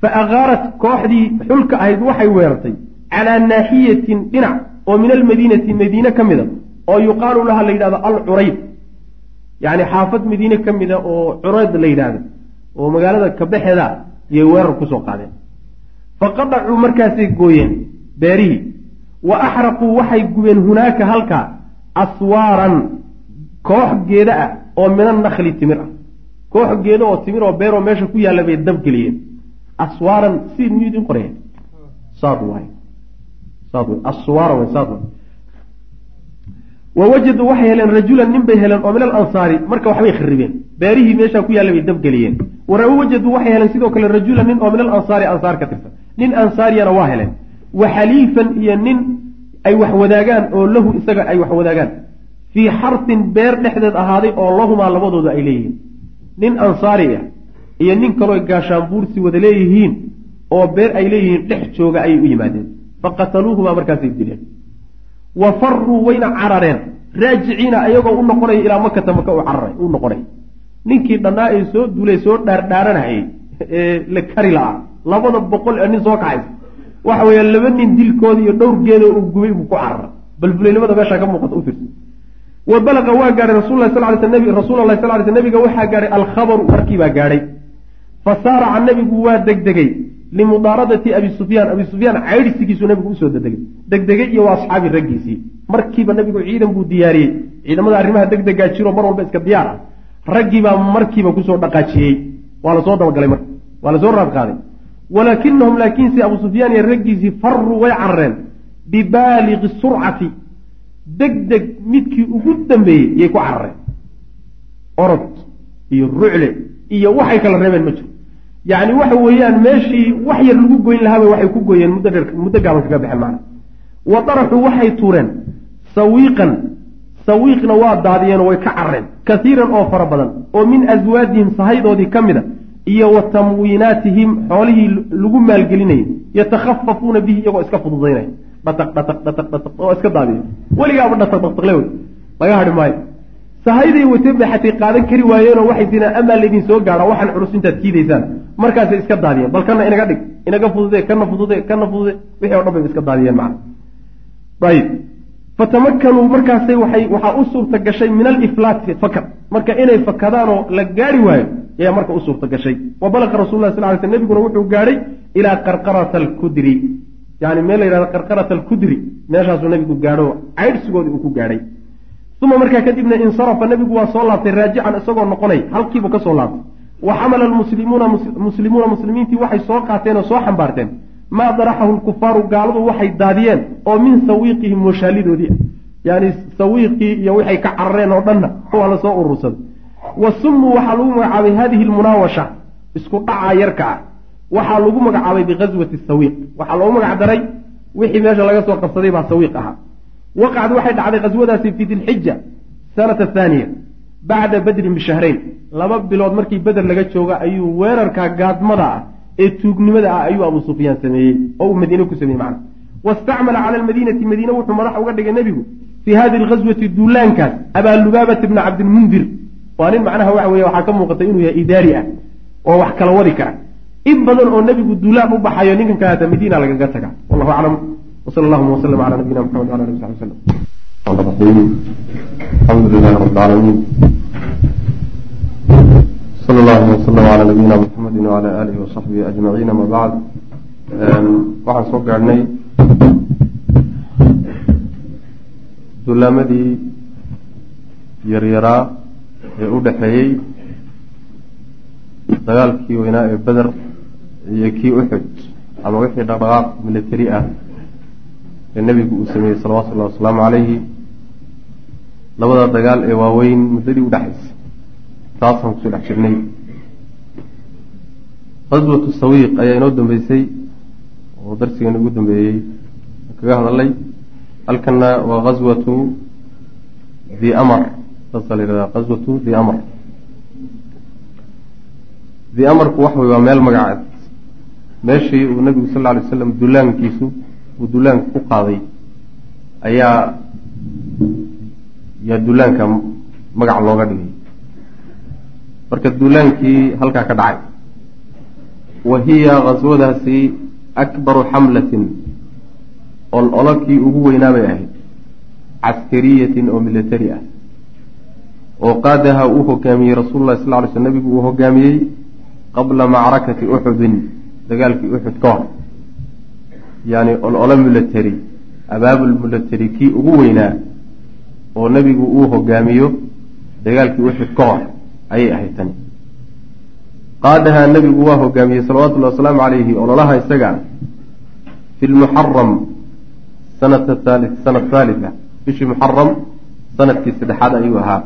fa akaarat kooxdii xulka ahayd waxay weerartay calaa naaxiyatin dhinac oo min almadiinati madiine ka mida oo yuqaalu laha la yidhahdo alcurayd yacni xaafad madiine ka mida oo curayd la yidhaahdo oo magaalada kabaxeeda yay weerar ku soo qaadeen fa qadacuu markaasay gooyeen beerihii wa axraquu waxay gubeen hunaaka halkaa aswaaran koox geeda ah oo min annakli timir ah. Koox geeda oo timir oo beeroo meesha ku yaalla bay dabgeliyeen aswaaran si miyuu idin qoraya saad waay saad way aswaara way saad way wa wajaduu waxay heleen rajulan nin bay heleen oo min alansaari marka waxbay kharibeen beerihii meeshaa ku yaalla bay dabgeliyeen wawajaduu waxay heleen sidoo kale rajulan nin oo min alansaari ansaar ka tirsan. Nin ansaariyana waa heleen. Wa xaliifan iyo nin ay wax wadaagaan oo lahu isaga ay wax wadaagaan. Fii xarsin beer dhexdeed ahaaday oo lahumaa labadooda ay leeyihiin. Nin ansaari ah iyo nin kaloo gaashaanbuursi wada leeyihiin oo beer ay leeyihiin dhex jooga ayay u yimaadeen. Faqataluuhumaa markaasay dileen. Wa faruu wayna carareen. Raajiciina ayagoo u noqonaya ilaa makata maka u cararay u noqonay. Ninkii dhannaa ee soo duulay soo dhaardhaaranahayay ee la kari la-a labada boqol ee nin soo kacaysa waxa weeya laba nin dilkooda iyo dhowr geeda uu gubay buu ku cararay balfulaynimada meeshaa ka muuqata u wa balaqa waa gaadhay rasululahi sal ly sl rasuul allahi sal ly sl nabiga waxaa gaadhay alkhabaru warkii baa gaadhay fa saaraca nabigu waa degdegay limudaaradati abi sufyaan. Abi sufyaan caydhsigiisuu nabigu u soo dedegay degdegay iyo waa asxaabi raggiisii. Markiiba nabigu ciidan buu diyaariyey. Ciidamada arrimaha degdegaa jiro mar walba iska diyaar ah. Raggiibaa markiiba ku soo dhaqaajiyey. Waa la soo dabagalay marka. Waa la soo raadqaaday walaakinahum laakiinse abu sufyaan iyo raggiisii faruu way carareen bibaaliqi surcati deg deg midkii ugu dambeeyey yay ku carareen orod iyo rucle iyo waxay kala reebeen ma jiro. Yacni waxa weeyaan meeshii wax yar lagu goyn lahaaba waxay ku gooyeen muddo dheer muddo gaaban kaga baxeen macna wa daraxuu waxay tuureen sawiiqan sawiiqna waa daadiyeenoo way ka carareen kasiiran oo fara badan oo min aswaadihim sahaydoodii ka mid a iyo wa tamwiinaatihim xoolihii lagu maalgelinayay yatakhafafuuna bihi iyagoo iska fududaynaya dhataq dhataq dhataq dhataq oo iska daadiya weligaaba dhataq dhaqdhaqle wey. Laga hadhi maayo. Sahayday wateen bay xatay qaadan kari waayeenoo waxay tiraan amaa laydin soo gaadha waxaan culus intaad kiidaysaan. Markaasay iska daadiyeen bal kana inaga dhig inaga fudude kana fudude kana fudude wixii o dhan bay iska daadiyeen macna. Ayib fatamakanuu markaasay waxay waxaa u suurta gashay min aliflaati fakad marka inay fakadaanoo la gaari waayo ayaa marka u suurta gashay wa balaqa rasul lah sal ly sl nabiguna wuxuu gaadhay ilaa qarqarata alkudri yani meel la yihahdo qarqarata alkudri meeshaasuu nabigu gaadho caydhsigoodii uu ku gaadhay uma markaa kadibna insarafa nabigu waa soo laabtay raajican isagoo noqonay halkiibu ka soo laabtay wa xamala almuslimuuna muslimuuna muslimiintii waxay soo qaateen oo soo xambaarteen maa daraxahu lkufaaru gaaladu waxay daadiyeen oo min sawiiqihim washaalidoodii ah yani sawiiqii iyo waxay ka carareen oo dhanna waa la soo urursaday. Wa summuu waxaa lagu magacaabay hadihi lmunaawasha isku dhacaa yarka ah. Waxaa lagu magacaabay bighaswati sawiiq. Waxaa loogu magac daray wixii meesha laga soo qabsaday baa sawiiq ahaa. Waqacad waxay dhacday qaswadaasi fi dilxija sanata thaaniya bacda badrin bishahrayn. Laba bilood markii beder laga jooga ayuu weerarka gaadmada ah ee tuugnimada ah ayuu abu sufyaan sameeyey oo uu madiine ku sameeyey macna. Wastacmala cala almadiinati madiine wuxuu madax uga dhigay nebigu fii hadihi alghaswati duulaankaas abaa lubaabata bna cabdilmundir waa nin macnaha waxa weye waxaa ka muuqata inuu yahay idaari ah oo wax kala wadi kara. In badan oo nebigu duulaan u baxayo ninkan kaleata madiina lagaga taga. Wallahu aclam. Wsala allahuma waslm cala nabiyina mxamed wala ali sabi lcaalamiin sala allahuma waslm cala nabiyina muxamedi wala alihi wasaxbihi ajmaciin ama bacd waxaan soo gaadhnay dulaamadii yaryaraa ee u dhexeeyey dagaalkii weynaa ee beder iyo kii uxud ama wixii dhaqdhaqaaq military ah ee nebigu uu sameeyey salawatullahi wasalaamu calayhi labada dagaal ee waaweyn muddadii u dhexaysay taasaan ku soo dhex jirnay. Qaswatu sawiiq ayaa inoo dambeysay oo darsigeena ugu dambeeyey. Kaga hadalay? Halkana waa qaswatu the amar. Saasaa la yihahdaa qaswatu the amar. The amarku waxa wey waa meel magaceed meeshii uu nabigu sal lla alay slam dullaankiisu uu dullaanka ku qaaday ayaa yaa dullaanka magac looga dhigay marka dullaankii halkaa ka dhacay. Wa hiya qaswadaasi akbaru xamlatin ol ololkii ugu weynaa bay ahayd. Caskariyatin oo military ah. Oo qaadaha uu hogaamiyey rasuulu llahi sal ly sl nabigu uu hogaamiyey qabla macrakati uxudin dagaalkii uxud ka hor. Yani ololo military abaabul military kii ugu weynaa oo nebigu uu hogaamiyo dagaalkii uxud ka hor ayay ahayd tani. Qaadahaa nebigu waa hogaamiyey salawatullahi wasalaamu calayhi ololaha isaga fi lmuxaram sanata haali sanat haalita bishii muxaram sannadkii saddexaad ayuu ahaa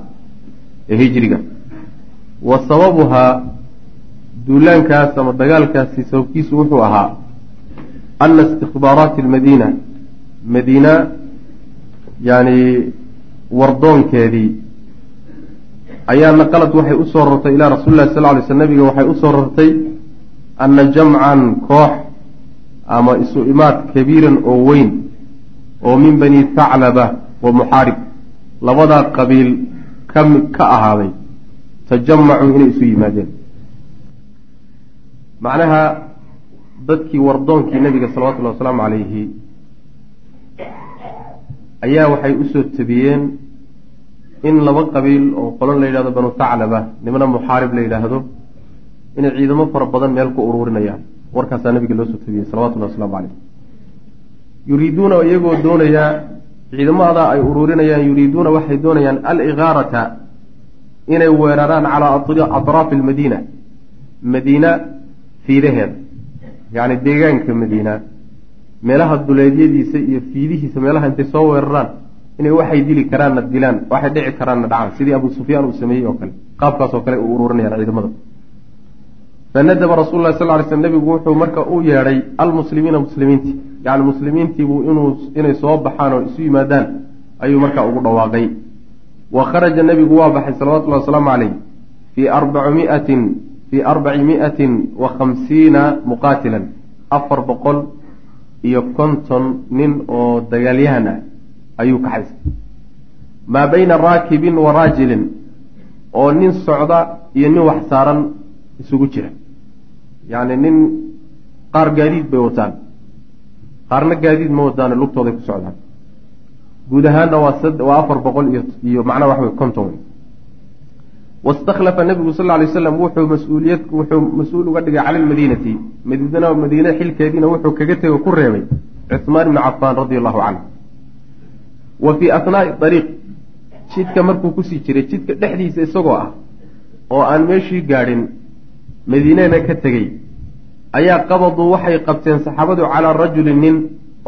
ee hijriga. Wa sababuhaa duulaankaas ama dagaalkaasi sababkiisu wuxuu ahaa ana istikbaaraati almadiina madiina yani wardoonkeedii ayaa naqalad waxay u soo rartay ilaa rasuli llahi sal ly sl nabiga waxay u soo rartay ana jamcan koox ama isu imaad kabiiran oo weyn oo min bani thaclaba wa muxaarib labadaa qabiil kami ka ahaaday tajamacuu inay isu yimaadeen. Macnaha dadkii wardoonkii nabiga salawatullahi wasalaamu calayhi ayaa waxay u soo tabiyeen in laba qabiil oo qolon la yidhahdo banu thaclaba nimana muxaarib la yidhaahdo inay ciidamo fara badan meel ku uruurinayaan warkaasaa nabiga loo soo tabiyey salawatullahi waslamu caleyh yuriiduuna iyagoo doonayaa ciidamadaa ay uruurinayaan yuriiduuna waxay doonayaan aligaarata inay weeraraan calaa atraafi almadiina madiina fiidaheeda yacni deegaanka madiina meelaha duleedyadiisa iyo fiidihiisa meelaha intay soo weeraraan inay waxay dili karaanna dilaan waxay dhici karaanna dhacaan. Sidii abu sufyaan uu sameeyey oo kale. Qaabkaas oo kale u ururinayaan ciidamada. Fanadaba rasul lah sal ly sl nebigu wuxuu marka u yeedhay almuslimiina muslimiintii. Yani muslimiintiibuu inay soo baxaan oo isu yimaadaan ayuu markaa ugu dhawaaqay. Wa kharaja nebigu waa baxay salawatullahi wasalaamu caleyh fii arbaci miatin fii arbaci miatin wa khamsiina muqaatilan. Afar boqol iyo konton nin oo dagaalyahan ah ayuu kaxaysay maa bayna raakibin wa raajilin oo nin socda iyo nin wax saaran isugu jira. Yacni nin qaar gaadiid bay wataan. Qaarna gaadiid ma wadaane lugtooday ku socdaan. Guud ahaanna waa waa afar boqol iyo iyo macnaha waxa wey konton wastakhlafa nabigu sal lay waslam wuxuu mas'uuliyad wuxuu mas'uul uga dhigay cala lmadiinati madiidana madiine xilkeediina wuxuu kaga tego ku reebay cuhmaan ibni cafaan radia allahu canhu wa fii ahnaai dariiq jidka markuu ku sii jiray jidka dhexdiisa isagoo ah oo aan meeshii gaadhin madiinena ka tegey ayaa qabaduu waxay qabteen saxaabadu calaa rajulin nin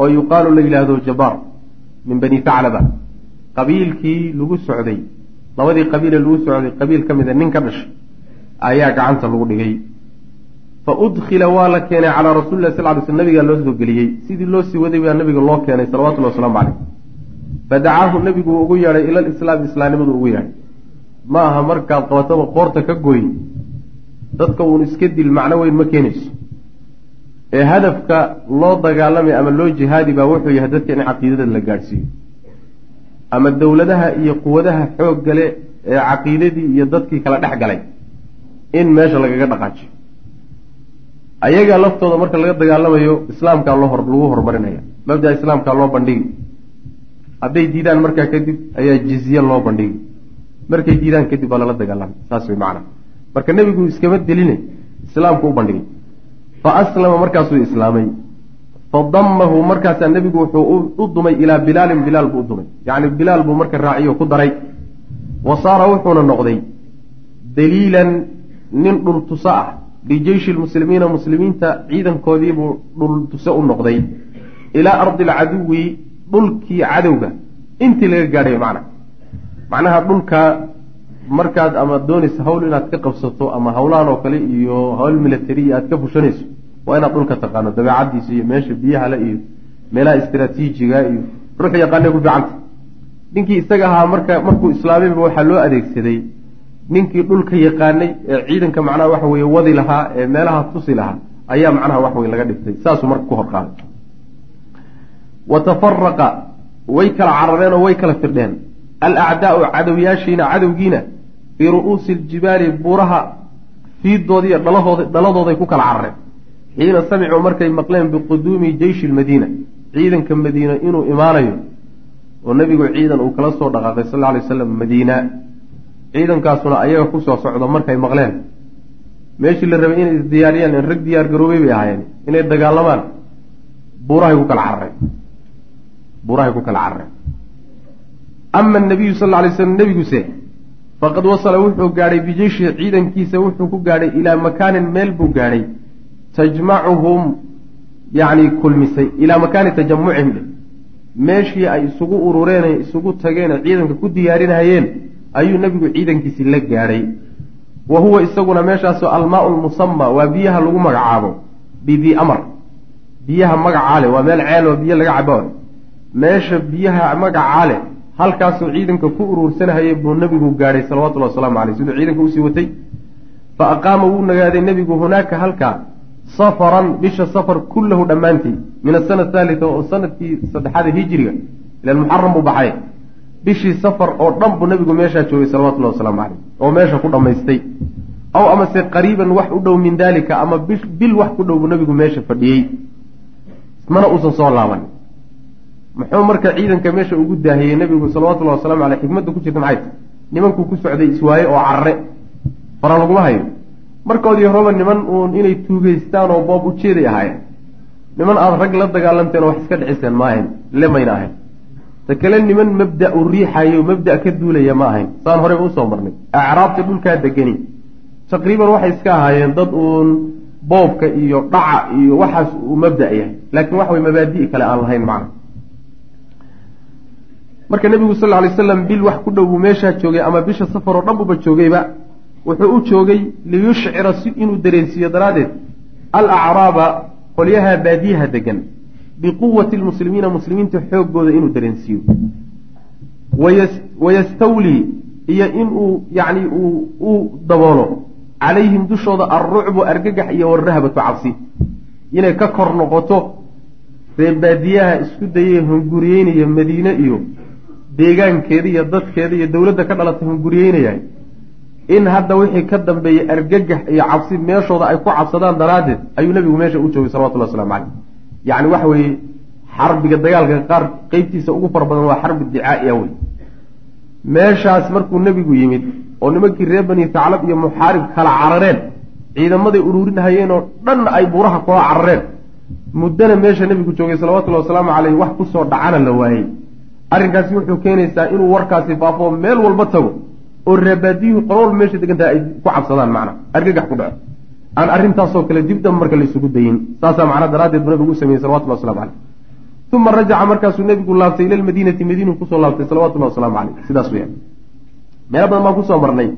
oo yuqaalu la yidhaahdo jabaar min bani thaclaba. Qabiilkii lagu socday labadii qabiile lagu socday qabiil ka mida nin ka dhashay ayaa gacanta lagu dhigay. Fa udkhila waa la keenay calaa rasuli lah sal ly sl nabigaa loo soo geliyey. Sidii loo sii waday baa nabiga loo keenay salawatullahi wasalaamu caleyh fadacaahu nebigu ugu yeedhay ila lislaam islaamnimadu ugu yeedhay. Ma aha markaad qabataba qoorta ka goy dadka uun iska dil macno weyn ma keenayso. Ee hadafka loo dagaalamay ama loo jihaadi baa wuxuu yahay dadka in caqiidada la gaadhsiiyo. Ama dowladaha iyo quwadaha xoog gale ee caqiidadii iyo dadkii kala dhex galay in meesha lagaga dhaqaajiyo. Ayaga laftooda marka laga dagaalamayo islaamkaa loo lagu horumarinaya mabda islaamkaa loo bandhigi hadday diidaan markaa kadib ayaa jizye loo bandhigi markay diidaan kadib baa lala dagaalamay saas way macana marka nebigu iskama deline islaamku u bandhigay. Fa aslama markaasuu islaamay. Fadamahu markaasaa nebigu wuxuu u dumay ilaa bilaalin bilaal buu u dumay. Yacni bilaal buu marka raaciyo ku daray. Wa saara wuxuuna noqday daliilan nin dhultuso ah. Lijeyshi lmuslimiina muslimiinta ciidankoodiibuu dhultuso u noqday. Ilaa ardi alcaduwi dhulkii cadowga intii laga gaadhay macna. Macnaha dhulka markaad ama doonaysa hawl inaad ka qabsato ama hawlahan oo kale iyo hawl milatariya aad ka fushanayso waa inaad dhulka taqaano dabeecadiisa iyo meesha biyahale iyo meelaha istraatiijiga iyo ruux yaqaanay ku fiicanta ninkii isaga ahaa marka markuu islaamayba waxaa loo adeegsaday ninkii dhulka yaqaanay ee ciidanka macnaha waxa weye wadi lahaa ee meelaha tusi lahaa ayaa macnaha wax wey laga dhigtay. Saasuu marka ku horqaaday wa tafaraqa way kala carareen oo way kala firdheen. alacdaau cadowyaashiina cadowgiina fii ru'uusi aljibaali buuraha fiidoodiiyo dhalahooda dhaladooday ku kala carareen xiina samicuu markay maqleen biquduumi jeyshi lmadiina ciidanka madiina inuu imaanayo oo nebigu ciidan uu kala soo dhaqaaqay sal alay waslam madiina ciidankaasuna ayaga ku soo socdo markay maqleen meeshii la rabay inay isdiyaariyaan rag diyaar garoobay bay ahaayeen inay dagaalamaan buurahay ku kala carareen buurahay ku kala carareen ama anabiyu sal alay slam nebiguse faqad wasala wuxuu gaadhay bijeyshi ciidankiisa wuxuu ku gaadhay ilaa makaanin meel buu gaadhay tajmacuhum yacni kulmisay ilaa makaani tajamucihim dhe. Meeshii ay isugu urureen ay isugu tageen ciidanka ku diyaarinayeen ayuu nebigu ciidankiisii la gaadhay. Wa huwa isaguna meeshaasoo almaau lmusama waa biyaha lagu magacaabo bidii amar. Biyaha magacaa leh waa meel ceel oo biyo laga cabo meesha biyaha magacaa leh halkaasuu ciidanka ku uruursanahayay buu nebigu gaadhay salawatullahi wasalaamu caleyh siduu ciidanka u sii watay fa aqaama wuu nagaaday nebigu hunaaka halkaa safaran bisha safar kullahu dhammaantii min asana haalita oo sannadkii saddexaada hijiriga ilan muxaram buu baxay. Bishii safar oo dhan buu nebigu meeshaa joogay salawatullahi wasalaamu caleyh oo meesha ku dhammaystay. Aw amase qariiban wax u dhow min daalika ama bil wax ku dhow buu nebigu meesha fadhiyey. Mana uusan soo laaban muxuu marka ciidanka meesha ugu daahiyey nebigu salawatullahi wasalaamu caleyh xikmadda ku jirta maxay? Tahy nimankuu ku socday iswaaye oo carare fara laguma hayo. Markoodii horeba niman uun inay tuugeystaan oo boob ujeeday ahaayeen. Niman aada rag la dagaalanteen oo wax iska dhiciseen ma ahayn lemayna ahayn. Ta kale niman mabda u riixayo mabda ka duulaya ma ahayn. Saan horeyba u soo marnay. Acraabta dhulkaa degani. Taqriiban waxay iska ahaayeen dad uun boobka iyo dhaca iyo waxaas uu mabda yahay. Laakiin waxa way mabaadi' kale aan lahayn macna marka nebigu sal alay slam bil wax ku dhow buu meeshaa joogay ama bisha safar oo dhan buba joogayba wuxuu u joogay liyushcira si inuu dareensiiyo daraaddeed alacraaba qolyaha baadiyaha degan biquwati lmuslimiina muslimiinta xooggooda inuu dareensiiyo. Wayastawlii iyo inuu yacni uu daboolo. Calayhim dushooda alrucbu argagax iyo warahbatu cabsi. Inay ka kor noqoto ree baadiyaha isku dayay hunguriyeynaya madiine iyo deegaankeeda iyo dadkeeda iyo dowladda ka dhalatay hunguriyeynaya in hadda wixii ka dambeeyey argagax iyo cabsi meeshooda ay ku cabsadaan daraaddeed ayuu nebigu meesha u joogay salawatullah waslamu caleyh yacni waxa weeye xarbiga dagaalka qaar qeybtiisa ugu fara badan waa xarbi dicaa'iya wey meeshaas markuu nebigu yimid oo nimankii reer bani taclab iyo muxaarib kala carareen ciidamaday uruurinahayeen oo dhan ay buuraha kula carareen muddana meesha nebigu joogay salawatullahi wasalaamu caleyh wax ku soo dhacana la waayey arrinkaasi wuxuu keenaysaa inuu warkaasi faafo meel walba tago oo reebaadiyuhu qolo walba meesha degantaha ay ku cabsadaan macna. Argagax ku dhaco. Aan arrintaasoo kale dib damba marka la isugu dayin saasaa macnaa daraaddeed buu nabigu u sameeyey salawatullah waslamu caleyh uma rajaca markaasuu nebigu laabtay ila lmadiinati madiinu ku soo laabtay salawatullahi wasalaamu caleyh sidaas weyaan meelo badan baan ku soo marnay.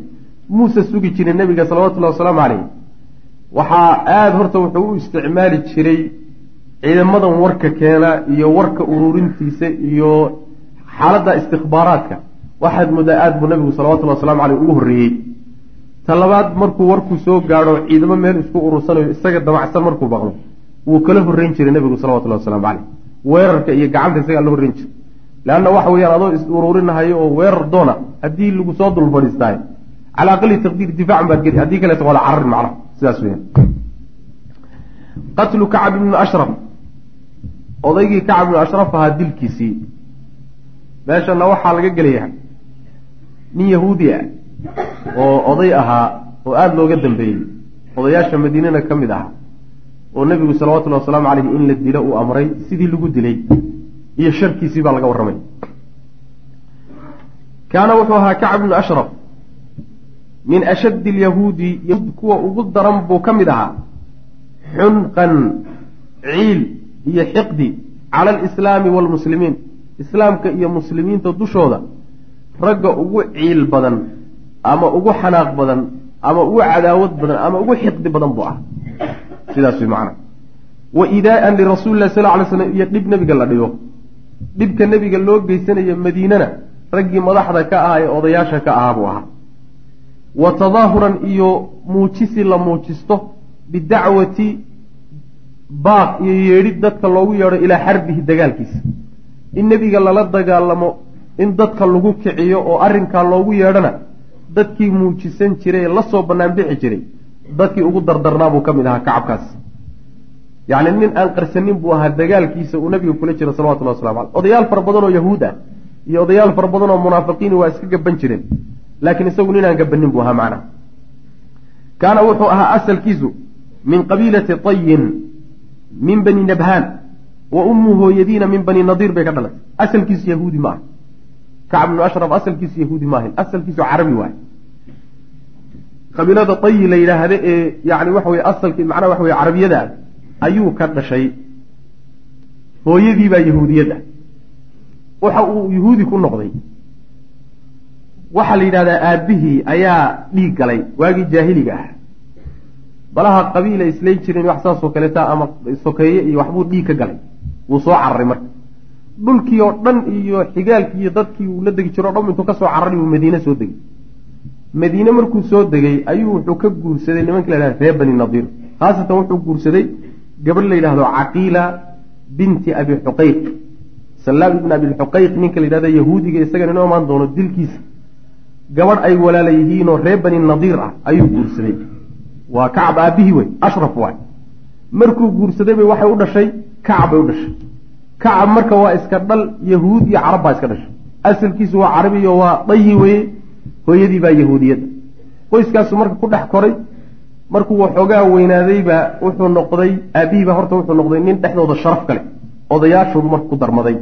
Muuse sugi jiray nebiga salawatullahi wasalaamu caleyh waxaa aada horta wuxuu u isticmaali jiray ciidamadan warka keena iyo warka ururintiisa iyo xaaladda istikbaaraadka waxaad moodaa aada buu nabigu salawatullahi waslamu caleyh ugu horreeyey. Ta labaad markuu warkuu soo gaadho ciidamo meel isku urursanayo isaga damacsan markuu baqdo wuu kala horreyn jiray nebigu salawatullahi waslamu caleyh weerarka iyo gacanta isagaa la horreyn jiray. Leanna waxa weeyaan adoo is ururinahayo oo weerar doona haddii lagu soo dul fadhiistahay cala aqali taqdiir difaacan baad geli haddii kaleeto waada cararin macnaha sidaas weyaan qatlu kacb ibni ashraf. Odaygii kacb ibnu ashraf ahaa dilkiisii meeshana waxaa laga gelayaa nin yahuudi ah oo oday ahaa oo aada looga dambeeyey. Odayaasha madiinana ka mid ahaa oo nebigu salawatullahi wasalaamu caleyhi in la dilo uu amray sidii lagu dilay iyo sharkiisii baa laga warramay. Kaana wuxuu ahaa kacb ibnu ashraf. Min ashaddi alyahuudi yahuud kuwa ugu daran buu ka mid ahaa. Xunqan ciil iyo xiqdi cala alislaami waalmuslimiin islaamka iyo muslimiinta dushooda ragga ugu ciil badan ama ugu xanaaq badan ama ugu cadaawad badan ama ugu xiqdi badan buu ah sidaas way macana wa idaa'an lirasuuli llahi sal ly slam iyo dhib nebiga la dhigo. Dhibka nebiga loo geysanayo madiinana raggii madaxda ka ahaa ee odayaasha ka ahaa buu ahaa. Wa tadaahuran iyo muujisi la muujisto bidacwati baaq iyo yeedhid dadka loogu yeedho ilaa xarbihi dagaalkiisa in nebiga lala dagaalamo in dadka lagu kiciyo oo arrinkaa loogu yeedhana dadkii muujisan jiray ee la soo bannaan bixi jiray dadkii ugu dardarnaa buu ka mid ahaa kacabkaas. Yacni nin aan qarsanin buu ahaa dagaalkiisa uu nabiga kula jiro salawatullahi waslamu caleyh. Odayaal fara badan oo yahuud ah iyo odayaal fara badan oo munaafiqiini waa iska gaban jireen. Laakiin isagu ninaan gabanin buu ahaa macnaha kaana wuxuu ahaa asalkiisu min qabiilati tayin min bani nabhaan wa ummu hooyadiina min bani nadiir bay ka dhalatay asalkiisu yahuudi ma aha kacb ibnu ashraf asalkiisu yahuudi maahayn asalkiisu carabi waay qabiilada tayi la yidhaahda ee yani waxa weye asalkii macnaha waxa weye carabiyada ayuu ka dhashay. Hooyadiibaa yahuudiyad ah waxa uu yahuudi ku noqday. Waxaa la yidhahdaa aabihii ayaa dhiig galay waagii jaahiliga ah. Balaha qabiila islayn jiren wax saasoo kaleeta ama sokeeye iyo waxbuu dhiig ka galay wuu soo cararay marka. Dhulkii oo dhan iyo xigaalkii iyo dadkii uu la degi jiro o dhan intuu ka soo cararay uu madiine soo degay. Madiine markuu soo degay ayuu wuxuu ka guursaday nimanka la yhahda reer bani nadiir. Khaasatan wuxuu guursaday gabadh la yidhahdo caqiila binti abi xuqayq. Salaam ibn abilxuqayq ninka la yidhahdo yahuudiga isagana inoo imaan doono dilkiisa. Gabadh ay walaala yihiinoo reer bani nadiir ah ayuu guursaday. Waa kacab aabihii wey ashraf waay markuu guursaday bay waxay u dhashay kacab bay u dhashay. Kacab marka waa iska dhal yahuud iyo carab baa iska dhashay. Asalkiisu waa carabiyo waa dayi weye hooyadii baa yahuudiyadda qoyskaasu marka ku dhex koray markuu waxoogaa weynaadaybaa wuxuu noqday aabihiibaa horta wuxuu noqday nin dhexdooda sharaf kale. Odayaashoodu marka ku darmaday.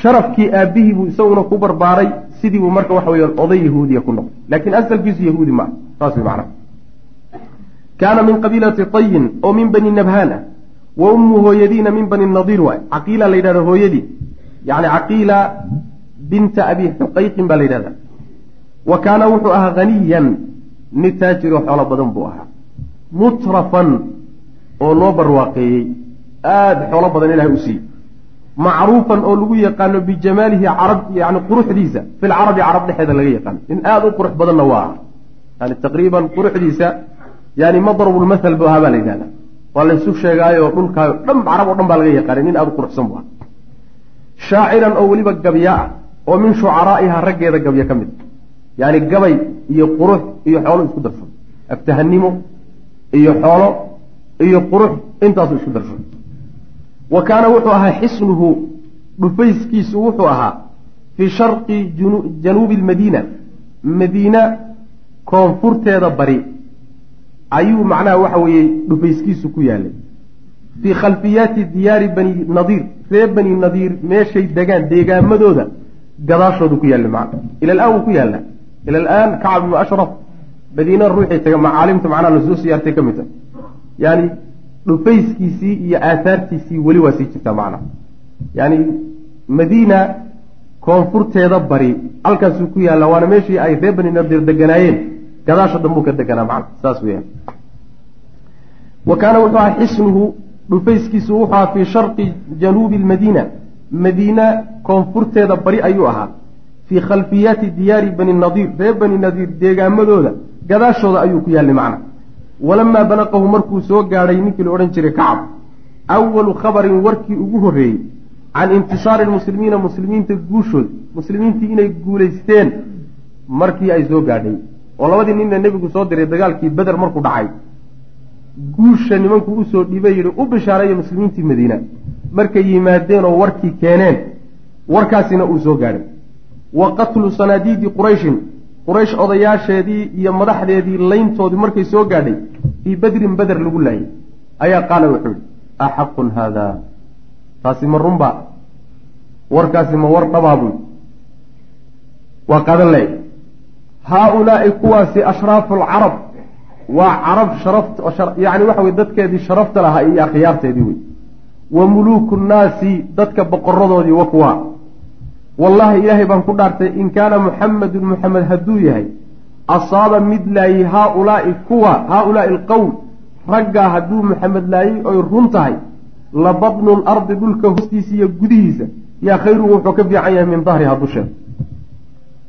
Sharafkii aabihii buu isaguna ku barbaaray sidii buu marka waxa weya oday yahuudiya ku noqday. Laakiin asalkiisu yahuudi maaha. Saas way macnaha. Kaana min qabiilati tayin oo min bani nabhaan ah wa ummu hooyadiina min bani nadiir waay caqiila la yidhahda hooyadii yacni caqiila binta abi xuqayqin baa la yidhahda wa kaana wuxuu ahaa haniyan nin taajiroo xoolo badan buu ahaa mutrafan oo loo barwaaqeeyey aada xoolo badan ilahay u siiyey macruufan oo lagu yaqaano bijamaalihi carab yani quruxdiisa carabi carab dhexeeda laga yaqaano in aada u qurux badanna waa ah yani taqriiban quruxdiisa yani madrabulmathal bu ahaa baa la yidhahda waa laysu sheegaayo dhulkaayo dhan carab oo dhan baa laga yaqaanay nin aada u quruxsan bu aha shaaciran oo weliba gabya ah oo min shucaraa'iha raggeeda gabya ka mid. Yani gabay iyo qurux iyo xoolo isku darsan. Aftahanimo iyo xoolo iyo qurux intaasu isku darsan. Wa kaana wuxuu ahaa xisnuhu dhufayskiisu wuxuu ahaa fii sharqi januubi lmadiina madiina koonfurteeda bari ayuu macnaha waxa weeye dhufayskiisu ku yaalay. Fii khalfiyaati diyaari bani nadiir reer bani nadiir meeshay degaan deegaamadooda gadaashoodu ku yaalla macna. Ila wuu ku yaallaa ila alaan kacab ibnu ashraf madiina ruuxii taga macaalimta macnaha la soo siyaartay ka mid a yani dhufayskiisii iyo aahaartiisii weli waa sii jirtaa macnaha yani madiina koonfurteeda bari halkaasuu ku yaalla waana meeshii ay reer bani nadiir deganaayeen gadaasha dambuu ka deganaa macna saas weyaan wa kaana wuxuu ahaa xisnuhu dhufayskiisu wuxuu ahaa fii sharqi januubi lmadiina madiina koonfurteeda bari ayuu ahaa. Fii khalfiyaati diyaari bani nadiir reer bani nadiir deegaamadooda gadaashooda ayuu ku yaallay macna walamaa balaqahu markuu soo gaadhay ninkii la odhan jiray kacab awalu khabarin warkii ugu horreeyey can intisaari lmuslimiina muslimiinta guushooda muslimiintii inay guulaysteen markii ay soo gaadhay oo labadii ninna nebigu soo diray dagaalkii beder markuu dhacay. Guusha nimankuu u soo dhiibay yidhi u bishaareeya muslimiintii madiina markay yimaadeen oo warkii keeneen warkaasina uu soo gaadhay. Wa qatlu sanaadiidi qurayshin quraysh odayaasheedii iyo madaxdeedii layntoodii markay soo gaadhay fii badrin beder lagu laayay. Ayaa qaala wuxuu yihi axaqun haada? Taasi ma runba warkaasi ma war dhabaa buy waa qaadan lay haa-ulaai kuwaasi ashraafu alcarab waa carab sharaft yani waxa wey dadkeedii sharafta lahaa iyo akhyaarteedii wey wa muluuku nnaasi dadka boqoradoodii wa kuwa wallaahi ilaahay baan ku dhaartay in kaana muxamedun muxamed hadduu yahay asaaba mid laayey haaulaai kuwa haaulaai alqowm raggaa hadduu muxamed laayey oy run tahay la badnu lardi dhulka hoostiisa iyo gudihiisa yaa khayruhu wuxuu ka fiican yahay min dahriha dusheeda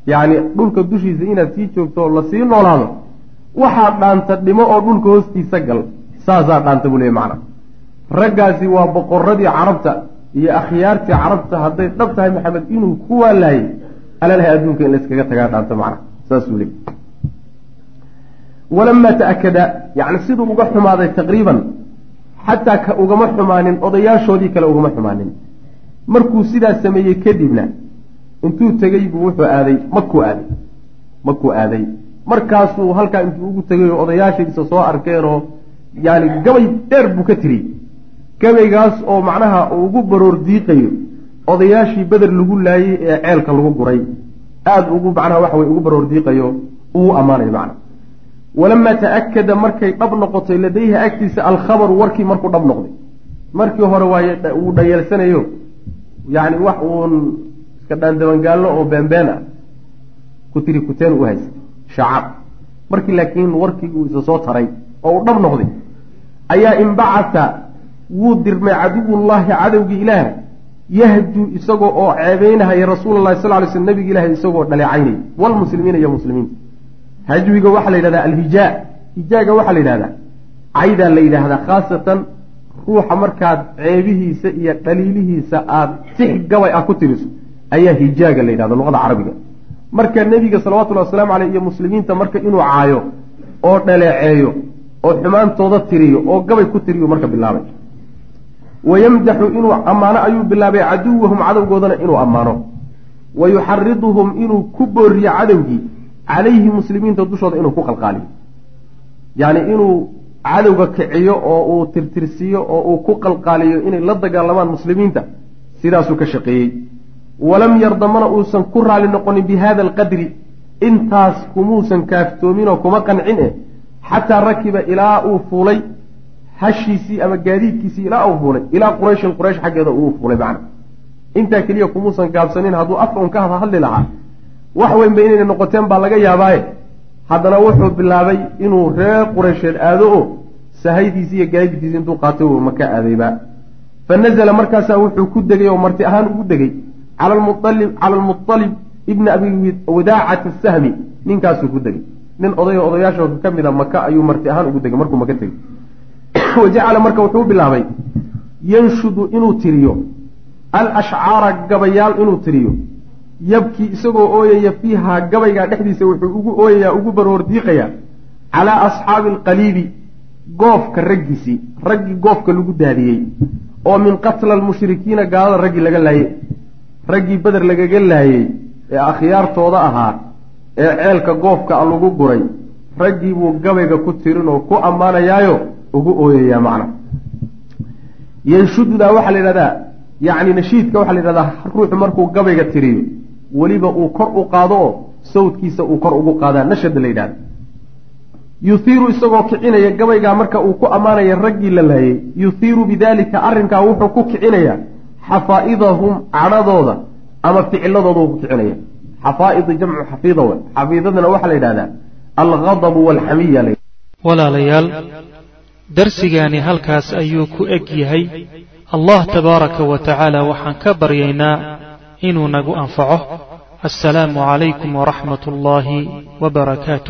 yacni dhulka dushiisa inaad sii joogto oo la sii noolaado waxaa dhaanta dhimo oo dhulka hoostiisa gal. Saasaa dhaanta buu leey macna. Raggaasi waa boqoradii carabta iyo akhyaartii carabta hadday dhab tahay maxamed inuu ku waalaayey alalahay adduunka in layskaga tagaa dhaanta macna. Saasuu leey walamaa ta'akada yacni siduu uga xumaaday taqriiban xataa ka ugama xumaanin odayaashoodii kale ugama xumaanin. Markuu sidaas sameeyey kadibna intuu tegey buu wuxuu aaday makuu aaday makuu aaday. Markaasuu halkaa intuu ugu tegay oo odayaashiisa soo arkeenoo yaani gabay dheer buu ka tiriyey gabaygaas oo macnaha ugu baroor diiqayo odayaashii beder lagu laayey ee ceelka lagu guray. Aada ugu macnaha waxa weye ugu baroor diiqayo uu ammaanayo macna. Walamaa ta'akada markay dhab noqotay ladayha agtiisa alkhabaru warkii markuu dhab noqday. Markii hore waaye wuu dhayeelsanayo yacni wax uun iska dhaandabangaallo oo beenbeen ah ku tiri kuteen u haystay shacab. Markii laakiin warkii uu isa soo taray oo uu dhab noqday ayaa inbacata wuu dirmay caduwullaahi cadowgii ilaah yahjuu isagoo oo ceebeynahaya rasuula llahi sal ly sl nabigi ilahi isagoo dhaleecaynay walmuslimiina iyo muslimiinta. Hajwiga waxaa la yidhahdaa alhijaa. Hijaaga waxaa la yidhahdaa caydaa la yidhaahdaa khaasatan ruuxa markaad ceebihiisa iyo dhaliilihiisa aada six gabay ah ku tiriso ayaa hijaaga la yidhahda luqada carabiga. Marka nebiga salawatullahi wasalaamu caleyh iyo muslimiinta marka inuu caayo oo dhaleeceeyo oo xumaantooda tiriyo oo gabay ku tiriyo marka bilaabay. Wayamdaxu inuu ammaano ayuu bilaabay caduwahum cadowgoodana inuu ammaano. Wa yuxariduhum inuu ku booriyo cadowgii calayhi muslimiinta dushooda inuu ku qalqaaliyo. Yacni inuu cadowga kiciyo oo uu tirtirsiiyo oo uu ku qalqaaliyo inay la dagaalamaan muslimiinta sidaasuu ka shaqeeyey walam yarda mana uusan ku raali noqonin bi hada alqadri intaas kumuusan kaaftoominoo kuma qancin eh xataa rakiba ilaa uu fuulay hashiisii ama gaadiidkiisii ilaa uu fuulay ilaa qurayshin quraysh xaggeeda uu fuulay macna intaa keliya kumuusan gaabsanin hadduu afka un ka hadli lahaa wax weynba inayna noqoteen baa laga yaabaaye. Haddana wuxuu bilaabay inuu reer qureysheed aado oo sahaydiisi iyo gaadiidkiisi intuu qaatay uu maka aadayba. Fa nazala markaasaa wuxuu ku degay oo marti ahaan ugu degay cala almualib ibni abi wadaacati asahmi ninkaasuu ku degay nin odayo odayaashooda ka mid a maka ayuu marti ahaan ugu degay markuu maka tegey wa jacala marka wuxuu bilaabay yanshudu inuu tiriyo alashcaara gabayaal inuu tiriyo yabkii isagoo ooyaya fiihaa gabaygaa dhexdiisa wuxuu ugu ooyayaa ugu baroor diiqayaa calaa asxaabi alqaliibi goofka raggiisii raggii goofka lagu daadiyey oo min qatla almushrikiina gaalada raggii laga laayey raggii beder lagaga laayey ee akhyaartooda ahaa ee ceelka goofka a lagu guray raggii buu gabayga ku tirin oo ku ammaanayaayo ugu ooyayaa macna. Yanshududaa waxaa la yidhahdaa yacni nashiidka waxaa la yidhahdaa ruuxu markuu gabayga tiriyo weliba uu kor u qaado oo sawdkiisa uu kor ugu qaadaa nashada la yidhahda yuhiiru isagoo kicinaya gabaygaa marka uu ku ammaanaya raggii la laayey yuhiiru bidaalika arrinkaa wuxuu ku kicinayaa xafaa'idahum cadhadooda ama ficiladooda ku kicinaya xafaa'idi jamcu xafiida we xafiidadana waxaa la yidhahdaa alghadabu waalxamiya walaalayaal darsigaani halkaas ayuu ku eg yahay. Allah tabaaraka wa tacaala waxaan ka baryaynaa inuu nagu anfaco. Assalaamu calaykum waraxmat ullaahi wbarakaatu